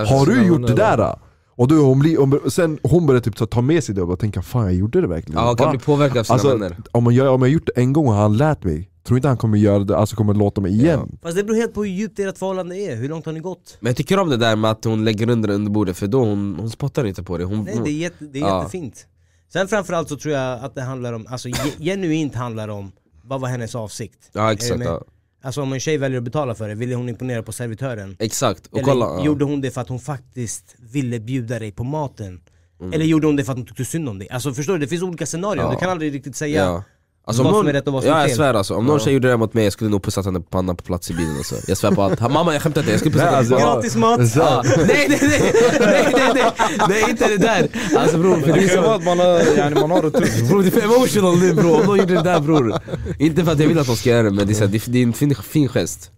Speaker 3: Har du gjort det där? Och då hon blir, hon, sen hon börjar typ ta med sig det och bara tänka fan jag gjorde det verkligen
Speaker 2: Ja, kan
Speaker 3: Va?
Speaker 2: bli påverkad av sina
Speaker 3: Alltså,
Speaker 2: vänner.
Speaker 3: om, gör, om jag gjort det en gång och han lät mig, tror inte han kommer göra det, alltså kommer låta mig igen?
Speaker 1: Fast det beror helt på hur djupt ert förhållande är, hur långt har ni gått?
Speaker 2: Men jag tycker om det där med att hon lägger under under bordet för då hon, hon spottar inte på det. Hon,
Speaker 1: Nej det är, jätte, det är
Speaker 2: Ja.
Speaker 1: jättefint. Sen framförallt så tror jag att det handlar om, alltså ge- genuint handlar om, vad var hennes avsikt?
Speaker 2: Ja exakt, ja.
Speaker 1: Alltså om en tjej väljer att betala för det, ville hon imponera på servitören?
Speaker 2: exakt. Och
Speaker 1: Eller
Speaker 2: kolla, ja.
Speaker 1: gjorde hon det för att hon faktiskt ville bjuda dig på maten?
Speaker 2: Mm.
Speaker 1: Eller gjorde hon det för att hon tyckte synd om dig? Alltså förstår du? Det finns olika scenarion,
Speaker 2: Ja.
Speaker 1: du kan aldrig riktigt säga
Speaker 2: ja. Alltså,
Speaker 1: vad
Speaker 2: om
Speaker 1: som
Speaker 2: någon,
Speaker 1: är rätt och vad som
Speaker 2: ja,
Speaker 1: är
Speaker 2: jag
Speaker 1: fel.
Speaker 2: svär alltså, om någon tjej gjorde det mot mig jag skulle nog pussat henne på pannan på plats i bilen alltså. Jag svär på allt. Ha, Mamma jag skämtar inte, jag skulle pussat henne på
Speaker 3: alltså,
Speaker 2: pannan.
Speaker 1: Gratis mat!
Speaker 2: Ja. Nej nej nej, nej nej nej, nej inte det där! Alltså bror, för det är
Speaker 4: kan vara
Speaker 2: så...
Speaker 4: att man har, yani, man har det tufft.
Speaker 2: Bror det är för emotional nu bror, om någon gjorde det där bror. Inte för att jag vill att de ska göra det men det är, så det är en fin, fin gest.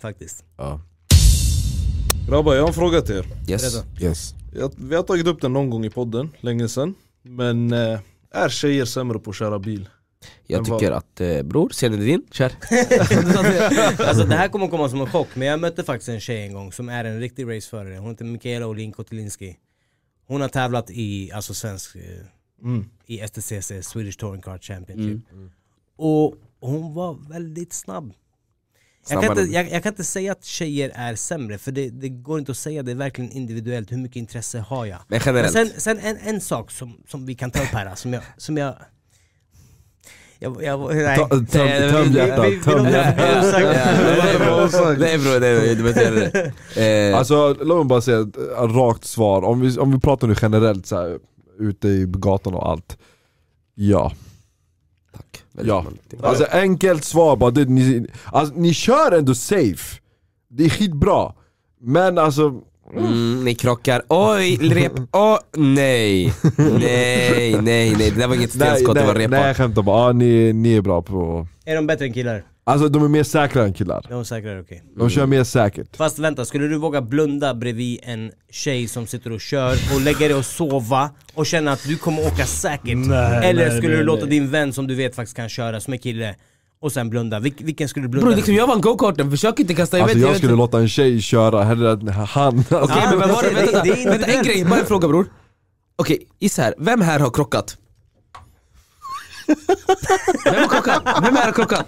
Speaker 1: Faktiskt.
Speaker 4: Grabbar jag har en fråga till er.
Speaker 2: Yes.
Speaker 3: Yes.
Speaker 4: Jag, vi har tagit upp den någon gång i podden, länge sedan. Men eh, är tjejer sämre på att köra bil?
Speaker 2: Jag
Speaker 4: Men vad-
Speaker 2: tycker att, eh, bror, scenen är din, kör.
Speaker 1: Alltså det här kommer komma som en chock, men jag mötte faktiskt en tjej en gång som är en riktig raceförare. Hon heter Mikaela Olin Kotelinski. Hon har tävlat i, alltså svensk, eh,
Speaker 4: Mm.
Speaker 1: i STCC, Swedish Touring Car Championship. Och hon var väldigt snabb. Jag kan, inte, jag, jag kan inte säga att tjejer är sämre, för det, det går inte att säga, det är verkligen individuellt, hur mycket intresse har jag?
Speaker 2: Men
Speaker 1: Men
Speaker 2: generellt.
Speaker 1: sen, sen en, en sak som, som vi kan ta upp här, som jag... Som jag jag, jag, nej.
Speaker 3: Töm hjärtat, töm hjärtat
Speaker 2: Nej bror, nej du det. Eh,
Speaker 3: Alltså låt mig bara säga ett rakt svar, om vi, om vi pratar nu generellt så här, ute i gatan och allt Ja,
Speaker 2: tack.
Speaker 3: Ja. Alltså enkelt svar bara, det, ni, alltså, ni kör ändå safe Det är skitbra Men alltså,
Speaker 2: Mm, ni krockar, oj, rep, åh nej! Nej, nej, nej, det där var inget
Speaker 3: nej,
Speaker 2: stenskott, det var
Speaker 3: nej,
Speaker 2: repa.
Speaker 3: nej jag skämtar bara, ja, ni, ni är bra på
Speaker 1: Är de bättre än killar?
Speaker 3: Alltså de är mer säkra än killar,
Speaker 1: De är säkrare, okej.
Speaker 3: de kör mer säkert
Speaker 1: Fast vänta, skulle du våga blunda bredvid en tjej som sitter och kör och lägga dig och sova och känna att du kommer åka säkert?
Speaker 4: Nej,
Speaker 1: Eller
Speaker 4: nej,
Speaker 1: skulle
Speaker 4: nej,
Speaker 1: du låta
Speaker 4: nej.
Speaker 1: din vän som du vet faktiskt kan köra, som är kille, och sen blunda? Vilk, vilken skulle du blunda
Speaker 2: Bror liksom jag vann go-karten, försök inte kasta, jag
Speaker 3: Alltså
Speaker 2: vet,
Speaker 3: jag
Speaker 2: vet
Speaker 3: skulle låta en tjej köra hellre än han alltså,
Speaker 2: men vad var det,
Speaker 1: det-
Speaker 2: vänta, vänta, vänta, en grej, bara en fråga bror Okej, gissa här, vem här har krockat? Vem har krockat? Vem är det krockat?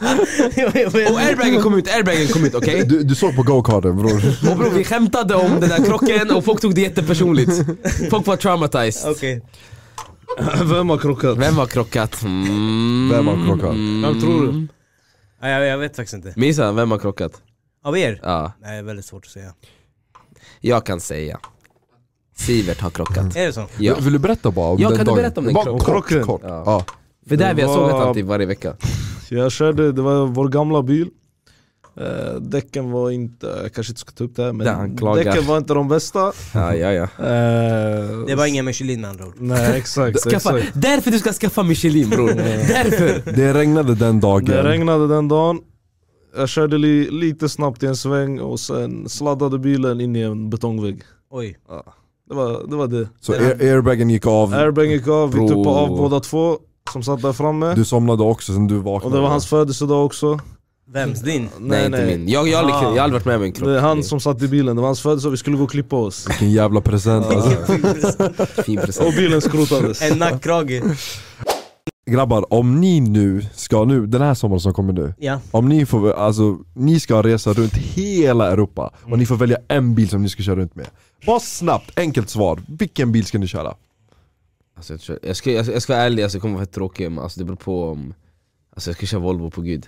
Speaker 2: Och airbagen kom ut, airbagen kom ut okej?
Speaker 3: Du, du såg på go-karten bror.
Speaker 2: Och bror vi skämtade om den där krocken och folk tog det jättepersonligt Folk var traumatized
Speaker 1: Okej.
Speaker 4: Vem har krockat?
Speaker 2: Vem har krockat? Mm.
Speaker 3: Vem har krockat?
Speaker 4: Vem tror du?
Speaker 1: Ja, jag, jag vet faktiskt inte.
Speaker 2: Misa, vem har krockat?
Speaker 1: Av er?
Speaker 2: Ja,
Speaker 1: Nej, det är väldigt svårt att säga.
Speaker 2: jag kan säga Sivert har krockat
Speaker 1: Är det så?
Speaker 2: Ja,
Speaker 3: Vill du berätta bara om
Speaker 2: Ja,
Speaker 3: den
Speaker 2: kan du
Speaker 3: dagen?
Speaker 2: berätta om den
Speaker 3: Bara
Speaker 2: krocken?
Speaker 3: kort,
Speaker 4: Krocken?
Speaker 3: kort.
Speaker 2: Ja.
Speaker 3: Ja.
Speaker 2: för där vi har sågat alltid varje vecka
Speaker 4: Jag körde, det var vår gamla bil eh, Däcken var inte, jag kanske inte ska ta upp det här men däcken var inte de bästa.
Speaker 2: Ja, ja, ja.
Speaker 4: Eh,
Speaker 1: Det var ingen Michelin med andra ord.
Speaker 4: Nej exakt,
Speaker 2: skaffa,
Speaker 4: exakt.
Speaker 2: Därför du ska skaffa Michelin bror, därför!
Speaker 3: Det regnade den dagen.
Speaker 4: Det regnade den dagen. Jag körde li, lite snabbt i en sväng och sen sladdade bilen in i en betongvägg.
Speaker 1: Oj.
Speaker 4: Det var det, var det.
Speaker 3: Så air, airbagen gick av,
Speaker 4: Airbagen gick av, vi tuppade av båda två som satt där framme.
Speaker 3: Du somnade också sen du
Speaker 4: Och
Speaker 3: vaknade.
Speaker 4: det var hans födelsedag också
Speaker 1: Vems? Din?
Speaker 2: Nej, inte min, jag, jag, har aldrig- jag har aldrig varit med om en krock
Speaker 4: Det är han som satt i bilen, det var hans födelsedag, vi skulle gå och klippa oss.
Speaker 3: Vilken jävla present. Alltså.
Speaker 2: Fin present.
Speaker 4: Och bilen skrotades.
Speaker 1: En nackkrage.
Speaker 3: Grabbar, om ni nu ska nu, den här sommaren som kommer nu.
Speaker 1: Ja.
Speaker 3: Om ni får, alltså, ni ska resa runt hela Europa och ni får välja en bil som ni ska köra runt med. Bara snabbt, enkelt svar, vilken bil ska ni köra?
Speaker 2: Alltså, jag, tror, jag, ska, jag, jag ska vara ärlig, alltså, jag kommer vara fett tråkig men alltså, det beror på om Alltså jag ska köra Volvo på gud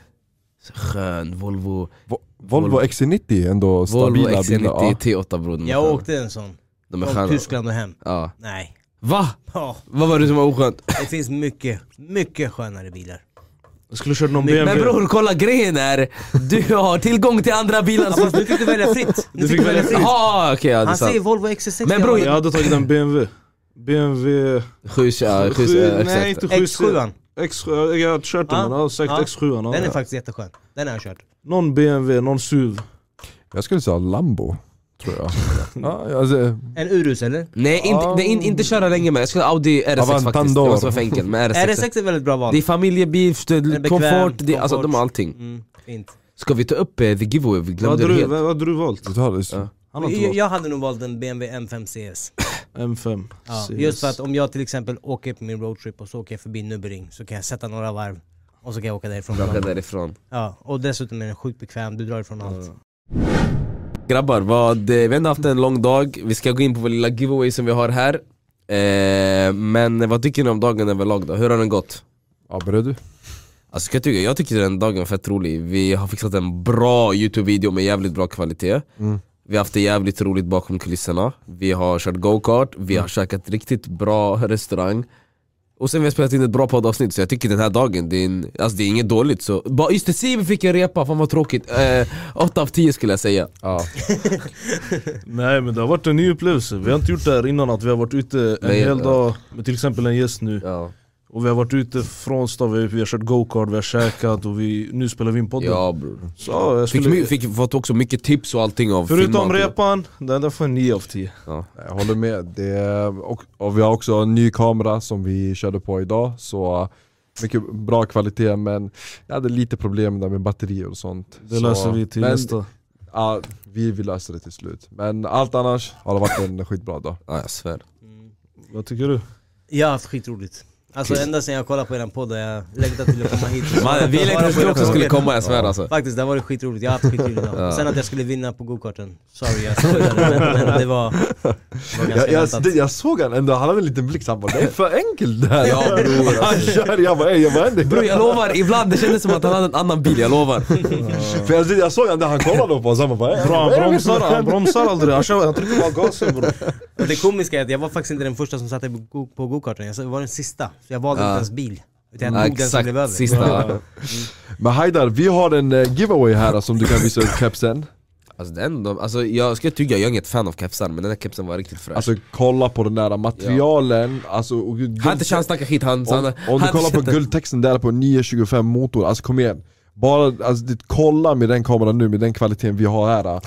Speaker 2: Skön Volvo,
Speaker 3: Vo- Volvo XC90 är ändå
Speaker 2: Volvo
Speaker 3: stabila
Speaker 2: XC90
Speaker 3: bilar ja.
Speaker 2: T8 bror de är
Speaker 1: Jag åkte en sån.
Speaker 2: De är
Speaker 1: Från Tyskland och hem.
Speaker 2: ja.
Speaker 1: Nej.
Speaker 2: Va?
Speaker 1: Ja,
Speaker 2: Vad var det som var oskönt?
Speaker 1: det finns mycket, mycket skönare bilar.
Speaker 4: Jag skulle köra någon BMW
Speaker 2: Men bror kolla grejen är, du har tillgång till andra bilar som...
Speaker 1: du fick välja fritt. Du
Speaker 4: Du
Speaker 1: fick välja fritt.
Speaker 2: Jaha okej ja
Speaker 1: Han säger Volvo XC60.
Speaker 2: Men bror,
Speaker 4: Jag hade tagit en BMW BMW
Speaker 2: Sju, ja, sju,
Speaker 4: Sju-
Speaker 2: ja,
Speaker 4: Nej
Speaker 2: exakt
Speaker 4: inte 7
Speaker 1: X7.
Speaker 4: X7, jag har kört den har säkert
Speaker 1: ja.
Speaker 4: X7 ja.
Speaker 1: Den är faktiskt jätteskön. Den har jag kört.
Speaker 4: Någon BMW, någon SUV
Speaker 3: Jag skulle säga Lambo, tror jag ja, alltså,
Speaker 1: En Urus eller?
Speaker 2: Nej inte, nej, in, inte köra länge men jag skulle Audi RS6 faktiskt, det måste vara för enkelt men RS6
Speaker 1: RS6 är väldigt bra val.
Speaker 2: Det är familjebil,
Speaker 1: bekväm,
Speaker 2: komfort, det, alltså
Speaker 1: komfort.
Speaker 2: de har allting
Speaker 1: Mm, fint.
Speaker 2: Ska vi ta upp eh, the giveaway? Vi
Speaker 4: Vad
Speaker 2: glömde
Speaker 4: hade
Speaker 2: det
Speaker 4: du,
Speaker 2: helt
Speaker 4: vad vad hade du valt?
Speaker 3: du tar det.
Speaker 2: Ja.
Speaker 1: Jag,
Speaker 4: valt
Speaker 1: jag hade nog valt en BMW M5 CS.
Speaker 4: M5
Speaker 1: Ja, just för att om jag till exempel åker på min roadtrip och så åker jag förbi Nubbering så kan jag sätta några varv och så kan jag åka därifrån.
Speaker 2: Raka därifrån
Speaker 1: Ja, och dessutom är den sjukt bekväm, du drar ifrån allt.
Speaker 2: Grabbar, vad, vi har ändå haft en lång dag, vi ska gå in på vår lilla giveaway som vi har här eh, Men vad tycker ni om dagen överlag då? Hur har den gått?
Speaker 3: Ja, börjar du?
Speaker 2: Alltså jag tycker, jag tycker den dagen var fett rolig, vi har fixat en bra youtube-video med jävligt bra kvalitet
Speaker 3: Mm.
Speaker 2: Vi har haft det jävligt roligt bakom kulisserna. Vi har kört go-kart, vi har käkat riktigt bra restaurang. Och sen vi har spelat in ett bra poddavsnitt så jag tycker den här dagen, det är, en, alltså det är inget dåligt så bara, Just det, Sibi fick en repa, fan vad tråkigt. Eh, 8 av 10 skulle jag säga.
Speaker 3: Ja.
Speaker 4: Nej men det har varit en ny upplevelse, vi har inte gjort det här innan att vi har varit ute en
Speaker 2: Nej,
Speaker 4: hel
Speaker 2: ja.
Speaker 4: dag med till exempel en gäst nu.
Speaker 2: Ja,
Speaker 4: Och vi har varit ute från stan, vi, vi har kört go-kart, vi har käkat och vi, nu spelar vi in podden.
Speaker 2: Ja bror.
Speaker 4: Så
Speaker 2: Fick,
Speaker 4: skulle,
Speaker 2: my- fick fått också mycket tips och allting av
Speaker 4: Förutom repan, den där får en 9 av 10
Speaker 2: ja.
Speaker 3: Jag håller med, det är, och, och vi har också en ny kamera som vi körde på idag Så uh, mycket bra kvalitet men jag hade lite problem där med batterier och sånt.
Speaker 4: Det
Speaker 3: så,
Speaker 4: löser vi till
Speaker 3: men,
Speaker 4: nästa.
Speaker 3: Ja, vi, vi löser det till slut. Men allt annars har det varit en skitbra dag.
Speaker 2: Ja, jag svär.
Speaker 1: Mm.
Speaker 4: Vad tycker du?
Speaker 1: Jag har haft skitroligt. Alltså ända sedan jag kollade på eran podd har jag längtat till att komma hit.
Speaker 2: Man, vi längtade till också skulle komma, jag svär alltså
Speaker 1: Faktiskt, det varit skitroligt. Jag har haft skitroligt idag.
Speaker 2: Ja.
Speaker 1: Sen att jag skulle vinna på gokarten. Sorry, jag skojade men, men det var, var ganska
Speaker 3: jag, jag, det, jag såg han ändå, han hade en liten blick, så han bara 'Det är för enkelt det här'
Speaker 2: Ja, bror.
Speaker 3: Han kör, jag bara 'Ey, jag bara,
Speaker 2: Bror jag lovar, ibland det kändes som att han hade en annan bil, jag lovar
Speaker 3: För jag, jag såg han där, han kollade på oss, han bara "Ey,
Speaker 4: Bra, han
Speaker 3: vad är det
Speaker 4: bromsar, han
Speaker 3: händer?"
Speaker 4: bromsar aldrig, han, kör, han trycker bara gasen bror
Speaker 1: det komiska är att jag var faktiskt inte den första som satte på gokarten. Jag var den sista. Så jag valde
Speaker 2: Ja.
Speaker 1: inte ens bil. Utan
Speaker 2: ja,
Speaker 1: jag tog den som blev över.
Speaker 2: Exakt, sista
Speaker 3: Men Haidar, vi har en eh, giveaway här som du kan visa upp kepsen
Speaker 2: Alltså, den, de, alltså jag ska tycka, jag är inget fan av kepsar men den här kepsen var riktigt fräsch
Speaker 3: Alltså kolla på den där materialen, alltså, och,
Speaker 2: Han har inte chans att snacka skit, han, han,
Speaker 3: Om,
Speaker 2: han
Speaker 3: om du kollar på guldtexten där på 925 motor, alltså kom igen bara, alltså, det, kolla med den kameran nu, med den kvaliteten vi har här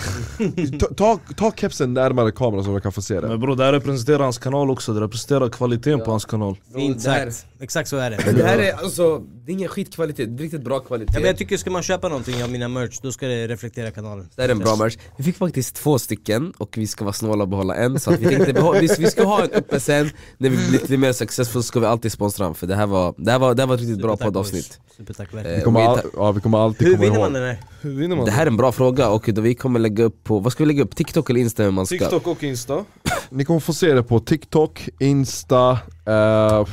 Speaker 3: ta, ta, ta kepsen närmare kameran så vi kan få se det.
Speaker 4: Men bror det här representerar hans kanal också, det representerar kvaliteten på hans kanal.
Speaker 1: Sagt. Exakt så är det.
Speaker 2: Det här är alltså, Det är ingen skitkvalitet, det är riktigt bra kvalitet
Speaker 1: Ja, men jag tycker ska man köpa någonting av mina merch, då ska det reflektera kanalen.
Speaker 2: Det här är en bra merch. Vi fick faktiskt två stycken och vi ska vara snåla och behålla en så att vi tänkte behå- vi, vi ska ha en uppe sen när vi blir lite mer successful så ska vi alltid sponsra den för det här var, det här var, det här var ett riktigt bra poddavsnitt.
Speaker 1: Supertack
Speaker 2: Eh.
Speaker 3: Vi kommer, all, ja, vi kommer alltid
Speaker 1: Hur
Speaker 3: komma
Speaker 1: vinner
Speaker 3: ihåg
Speaker 1: man den här?
Speaker 4: Hur vinner man
Speaker 2: Det här är en bra fråga och då vi kommer lägga upp på, vad ska vi lägga upp? TikTok eller Insta hur man ska?
Speaker 4: TikTok och Insta
Speaker 3: Ni kommer få se det på TikTok, Insta, eh,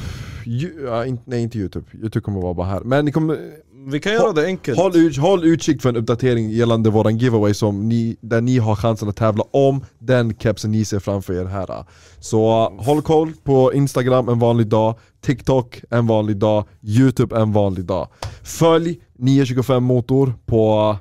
Speaker 3: ju, nej inte Youtube, Youtube kommer vara bara här. Men ni kommer,
Speaker 4: Vi kan göra det enkelt
Speaker 3: håll, ut, håll utkik för en uppdatering gällande våran giveaway som ni, där ni har chansen att tävla om den kepsen ni ser framför er här. Så uh, håll koll på Instagram en vanlig dag, TikTok en vanlig dag, Youtube en vanlig dag. Följ 925 motor på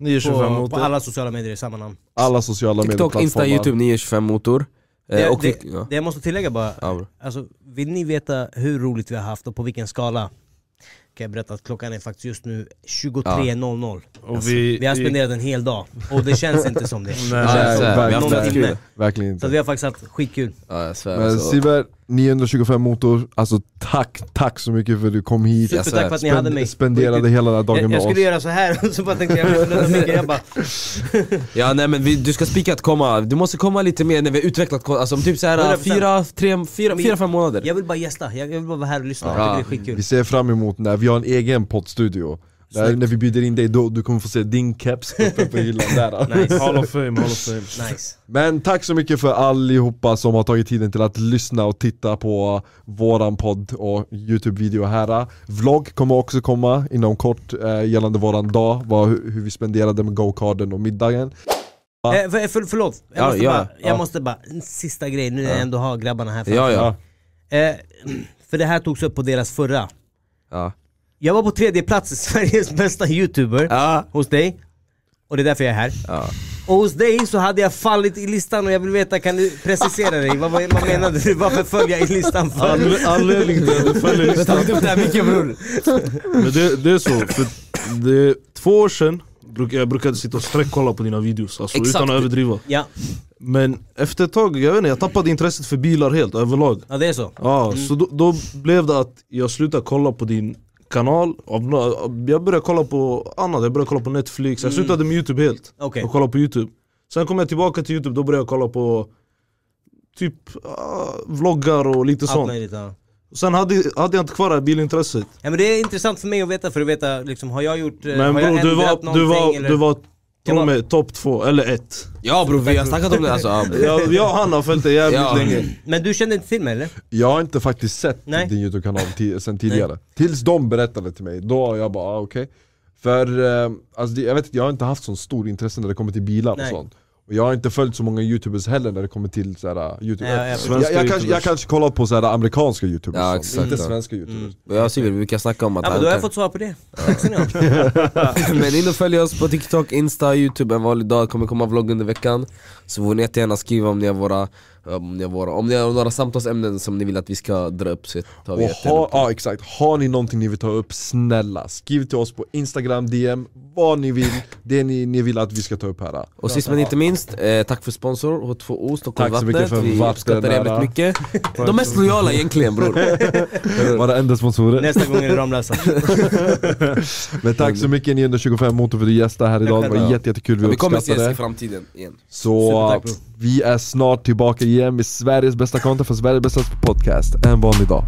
Speaker 4: 925
Speaker 1: På,
Speaker 4: mot
Speaker 1: på alla sociala medier i samma namn.
Speaker 3: alla sociala
Speaker 2: TikTok, Insta. Youtube 925 motor
Speaker 1: Det,
Speaker 2: och
Speaker 1: det,
Speaker 2: vi, ja.
Speaker 1: det jag måste tillägga bara,
Speaker 2: Ja,
Speaker 1: alltså, vill ni veta hur roligt vi har haft och på vilken skala? Kan jag berätta att klockan är faktiskt just nu 23.00
Speaker 4: Och vi,
Speaker 1: Vi har spenderat en hel dag, och det känns inte som det.
Speaker 4: Nej,
Speaker 2: Ja,
Speaker 3: Nej,
Speaker 2: så vi
Speaker 1: någon
Speaker 2: fett
Speaker 1: timme.
Speaker 2: kul
Speaker 3: Verkligen
Speaker 1: Så
Speaker 3: inte.
Speaker 1: att vi har faktiskt haft skitkul.
Speaker 2: Ja jag svär
Speaker 3: Men
Speaker 2: alltså.
Speaker 3: Siver, 925 motor, alltså tack, tack så mycket för att du kom hit.
Speaker 2: Jag
Speaker 1: Supertack för att ni hade mig.
Speaker 3: Spenderade hela den här dagen
Speaker 1: Jag,
Speaker 3: med
Speaker 1: jag skulle
Speaker 3: oss.
Speaker 1: göra så här och så bara tänkte jag, jag, bara,
Speaker 2: Ja nej men vi, du ska spika att komma, du måste komma lite mer när vi har utvecklat alltså om typ såhär
Speaker 1: 100%.
Speaker 2: fyra, tre, fyra, fyra, fem månader
Speaker 1: jag vill bara gästa, jag vill bara vara här och lyssna,
Speaker 2: Ja.
Speaker 1: det är skitkul.
Speaker 3: Vi ser fram emot när vi har en egen poddstudio. Där, när vi bjuder in dig, då du kommer få se din keps uppe på hyllan där.
Speaker 1: Nice,
Speaker 4: Hall of fame, Hall of fame
Speaker 1: nice.
Speaker 3: Men tack så mycket för allihopa som har tagit tiden till att lyssna och titta på våran podd och youtube-video här. Vlogg kommer också komma inom kort eh, gällande våran dag, vad, hur, vi spenderade med go-karden och middagen.
Speaker 1: Eh, för, för, förlåt, jag,
Speaker 2: Ja,
Speaker 1: måste,
Speaker 2: ja,
Speaker 1: bara, jag
Speaker 3: ja.
Speaker 1: måste bara, en sista grej nu när jag ändå har grabbarna här
Speaker 2: Ja
Speaker 1: framför.
Speaker 2: ja,
Speaker 1: Eh, för det här togs upp på deras förra.
Speaker 2: ja.
Speaker 1: Jag var på tredje plats i Sveriges bästa youtuber
Speaker 2: ja.
Speaker 1: hos dig, och det är därför jag är här.
Speaker 2: ja.
Speaker 1: Och hos dig så hade jag fallit i listan och jag vill veta, kan du precisera dig? Vad, vad vad menade du? Varför föll jag i listan för?
Speaker 4: Anledningen till att du följer
Speaker 2: Jag har
Speaker 4: listan
Speaker 2: upp det här mycket bror
Speaker 4: Men det, det är så, för det är två år sedan jag brukade sitta och sträckkolla på dina videos, alltså
Speaker 2: Exakt.
Speaker 4: utan att överdriva
Speaker 1: Ja,
Speaker 4: Men efter ett tag, jag vet inte, jag tappade intresset för bilar helt överlag
Speaker 1: ja det är så.
Speaker 4: Ja, så då, då blev det att jag slutade kolla på din kanal, jag började kolla på annat, jag började kolla på Netflix, jag slutade med youtube helt
Speaker 1: Okej.
Speaker 4: och kolla på youtube Sen kom jag tillbaka till youtube, då började jag kolla på typ ah, vloggar och lite
Speaker 1: Allt
Speaker 4: sånt
Speaker 1: möjligt ja.
Speaker 4: Sen hade, hade jag inte kvar det här bilintresset
Speaker 1: ja men det är intressant för mig att veta, för att veta liksom, har jag gjort, eh,
Speaker 4: Men
Speaker 1: har jag
Speaker 4: bror du
Speaker 1: ändrat
Speaker 4: var, du
Speaker 1: någonting
Speaker 4: var,
Speaker 1: eller?
Speaker 4: du var Tro
Speaker 1: var-
Speaker 4: mig, topp två, eller ett
Speaker 2: Ja bror vi har snackat om det alltså
Speaker 4: jag, jag och han har följt det jävligt
Speaker 2: Ja.
Speaker 4: länge
Speaker 1: Men du kände inte till mig eller?
Speaker 3: Jag har inte faktiskt sett
Speaker 1: Nej.
Speaker 3: din youtube-kanal sen tidigare. Tills de berättade till mig, då har jag bara ah, okej. För eh, alltså, jag vet inte, jag har inte haft så stor intresse när det kommer till bilar
Speaker 1: Nej.
Speaker 3: och sånt. Och jag har inte följt så många youtubers heller när det kommer till såhär, youtube.
Speaker 1: Nej, jag- jag-
Speaker 3: jag, jag, kanske, jag kanske kollat på såhär, amerikanska youtubers,
Speaker 2: Ja, exakt,
Speaker 3: inte
Speaker 2: ja.
Speaker 3: svenska youtubers.
Speaker 1: Mm.
Speaker 2: Jag Sivert vi kan snacka om att
Speaker 1: Ja men då har jag fått svar på det.
Speaker 2: Men in och följ oss på TikTok, Insta, Youtube en vanlig dag, kommer komma vlogg under veckan Så får ni jättegärna skriva om ni har våra, om ni har, våra, om ni har några samtalsämnen som ni vill att vi ska dra upp så tar vi
Speaker 3: Och
Speaker 2: jättegärna
Speaker 3: ha,
Speaker 2: det.
Speaker 3: ja exakt, har ni någonting ni vill ta upp, snälla skriv till oss på instagram, DM, vad ni vill, det ni, ni vill att vi ska ta upp här.
Speaker 2: Och sist men inte minst, eh, tack för sponsor H2O, Stockholm
Speaker 3: Tack så
Speaker 2: Vattnet,
Speaker 3: mycket för
Speaker 2: vi
Speaker 3: vatten
Speaker 2: uppskattar det jävligt mycket. De mest lojala egentligen bror.
Speaker 3: Våra enda sponsorer.
Speaker 1: Nästa gång är det Ramlösa.
Speaker 3: Men tack så mycket 925 Motor för att du gästade här idag, det var
Speaker 2: Ja.
Speaker 3: jätte, jättekul, vi
Speaker 2: Vi kommer
Speaker 3: uppskattar
Speaker 2: ses i
Speaker 3: det.
Speaker 2: framtiden igen.
Speaker 3: Så vi är snart tillbaka igen med Sveriges bästa content för Sveriges bästa podcast, en vanlig dag.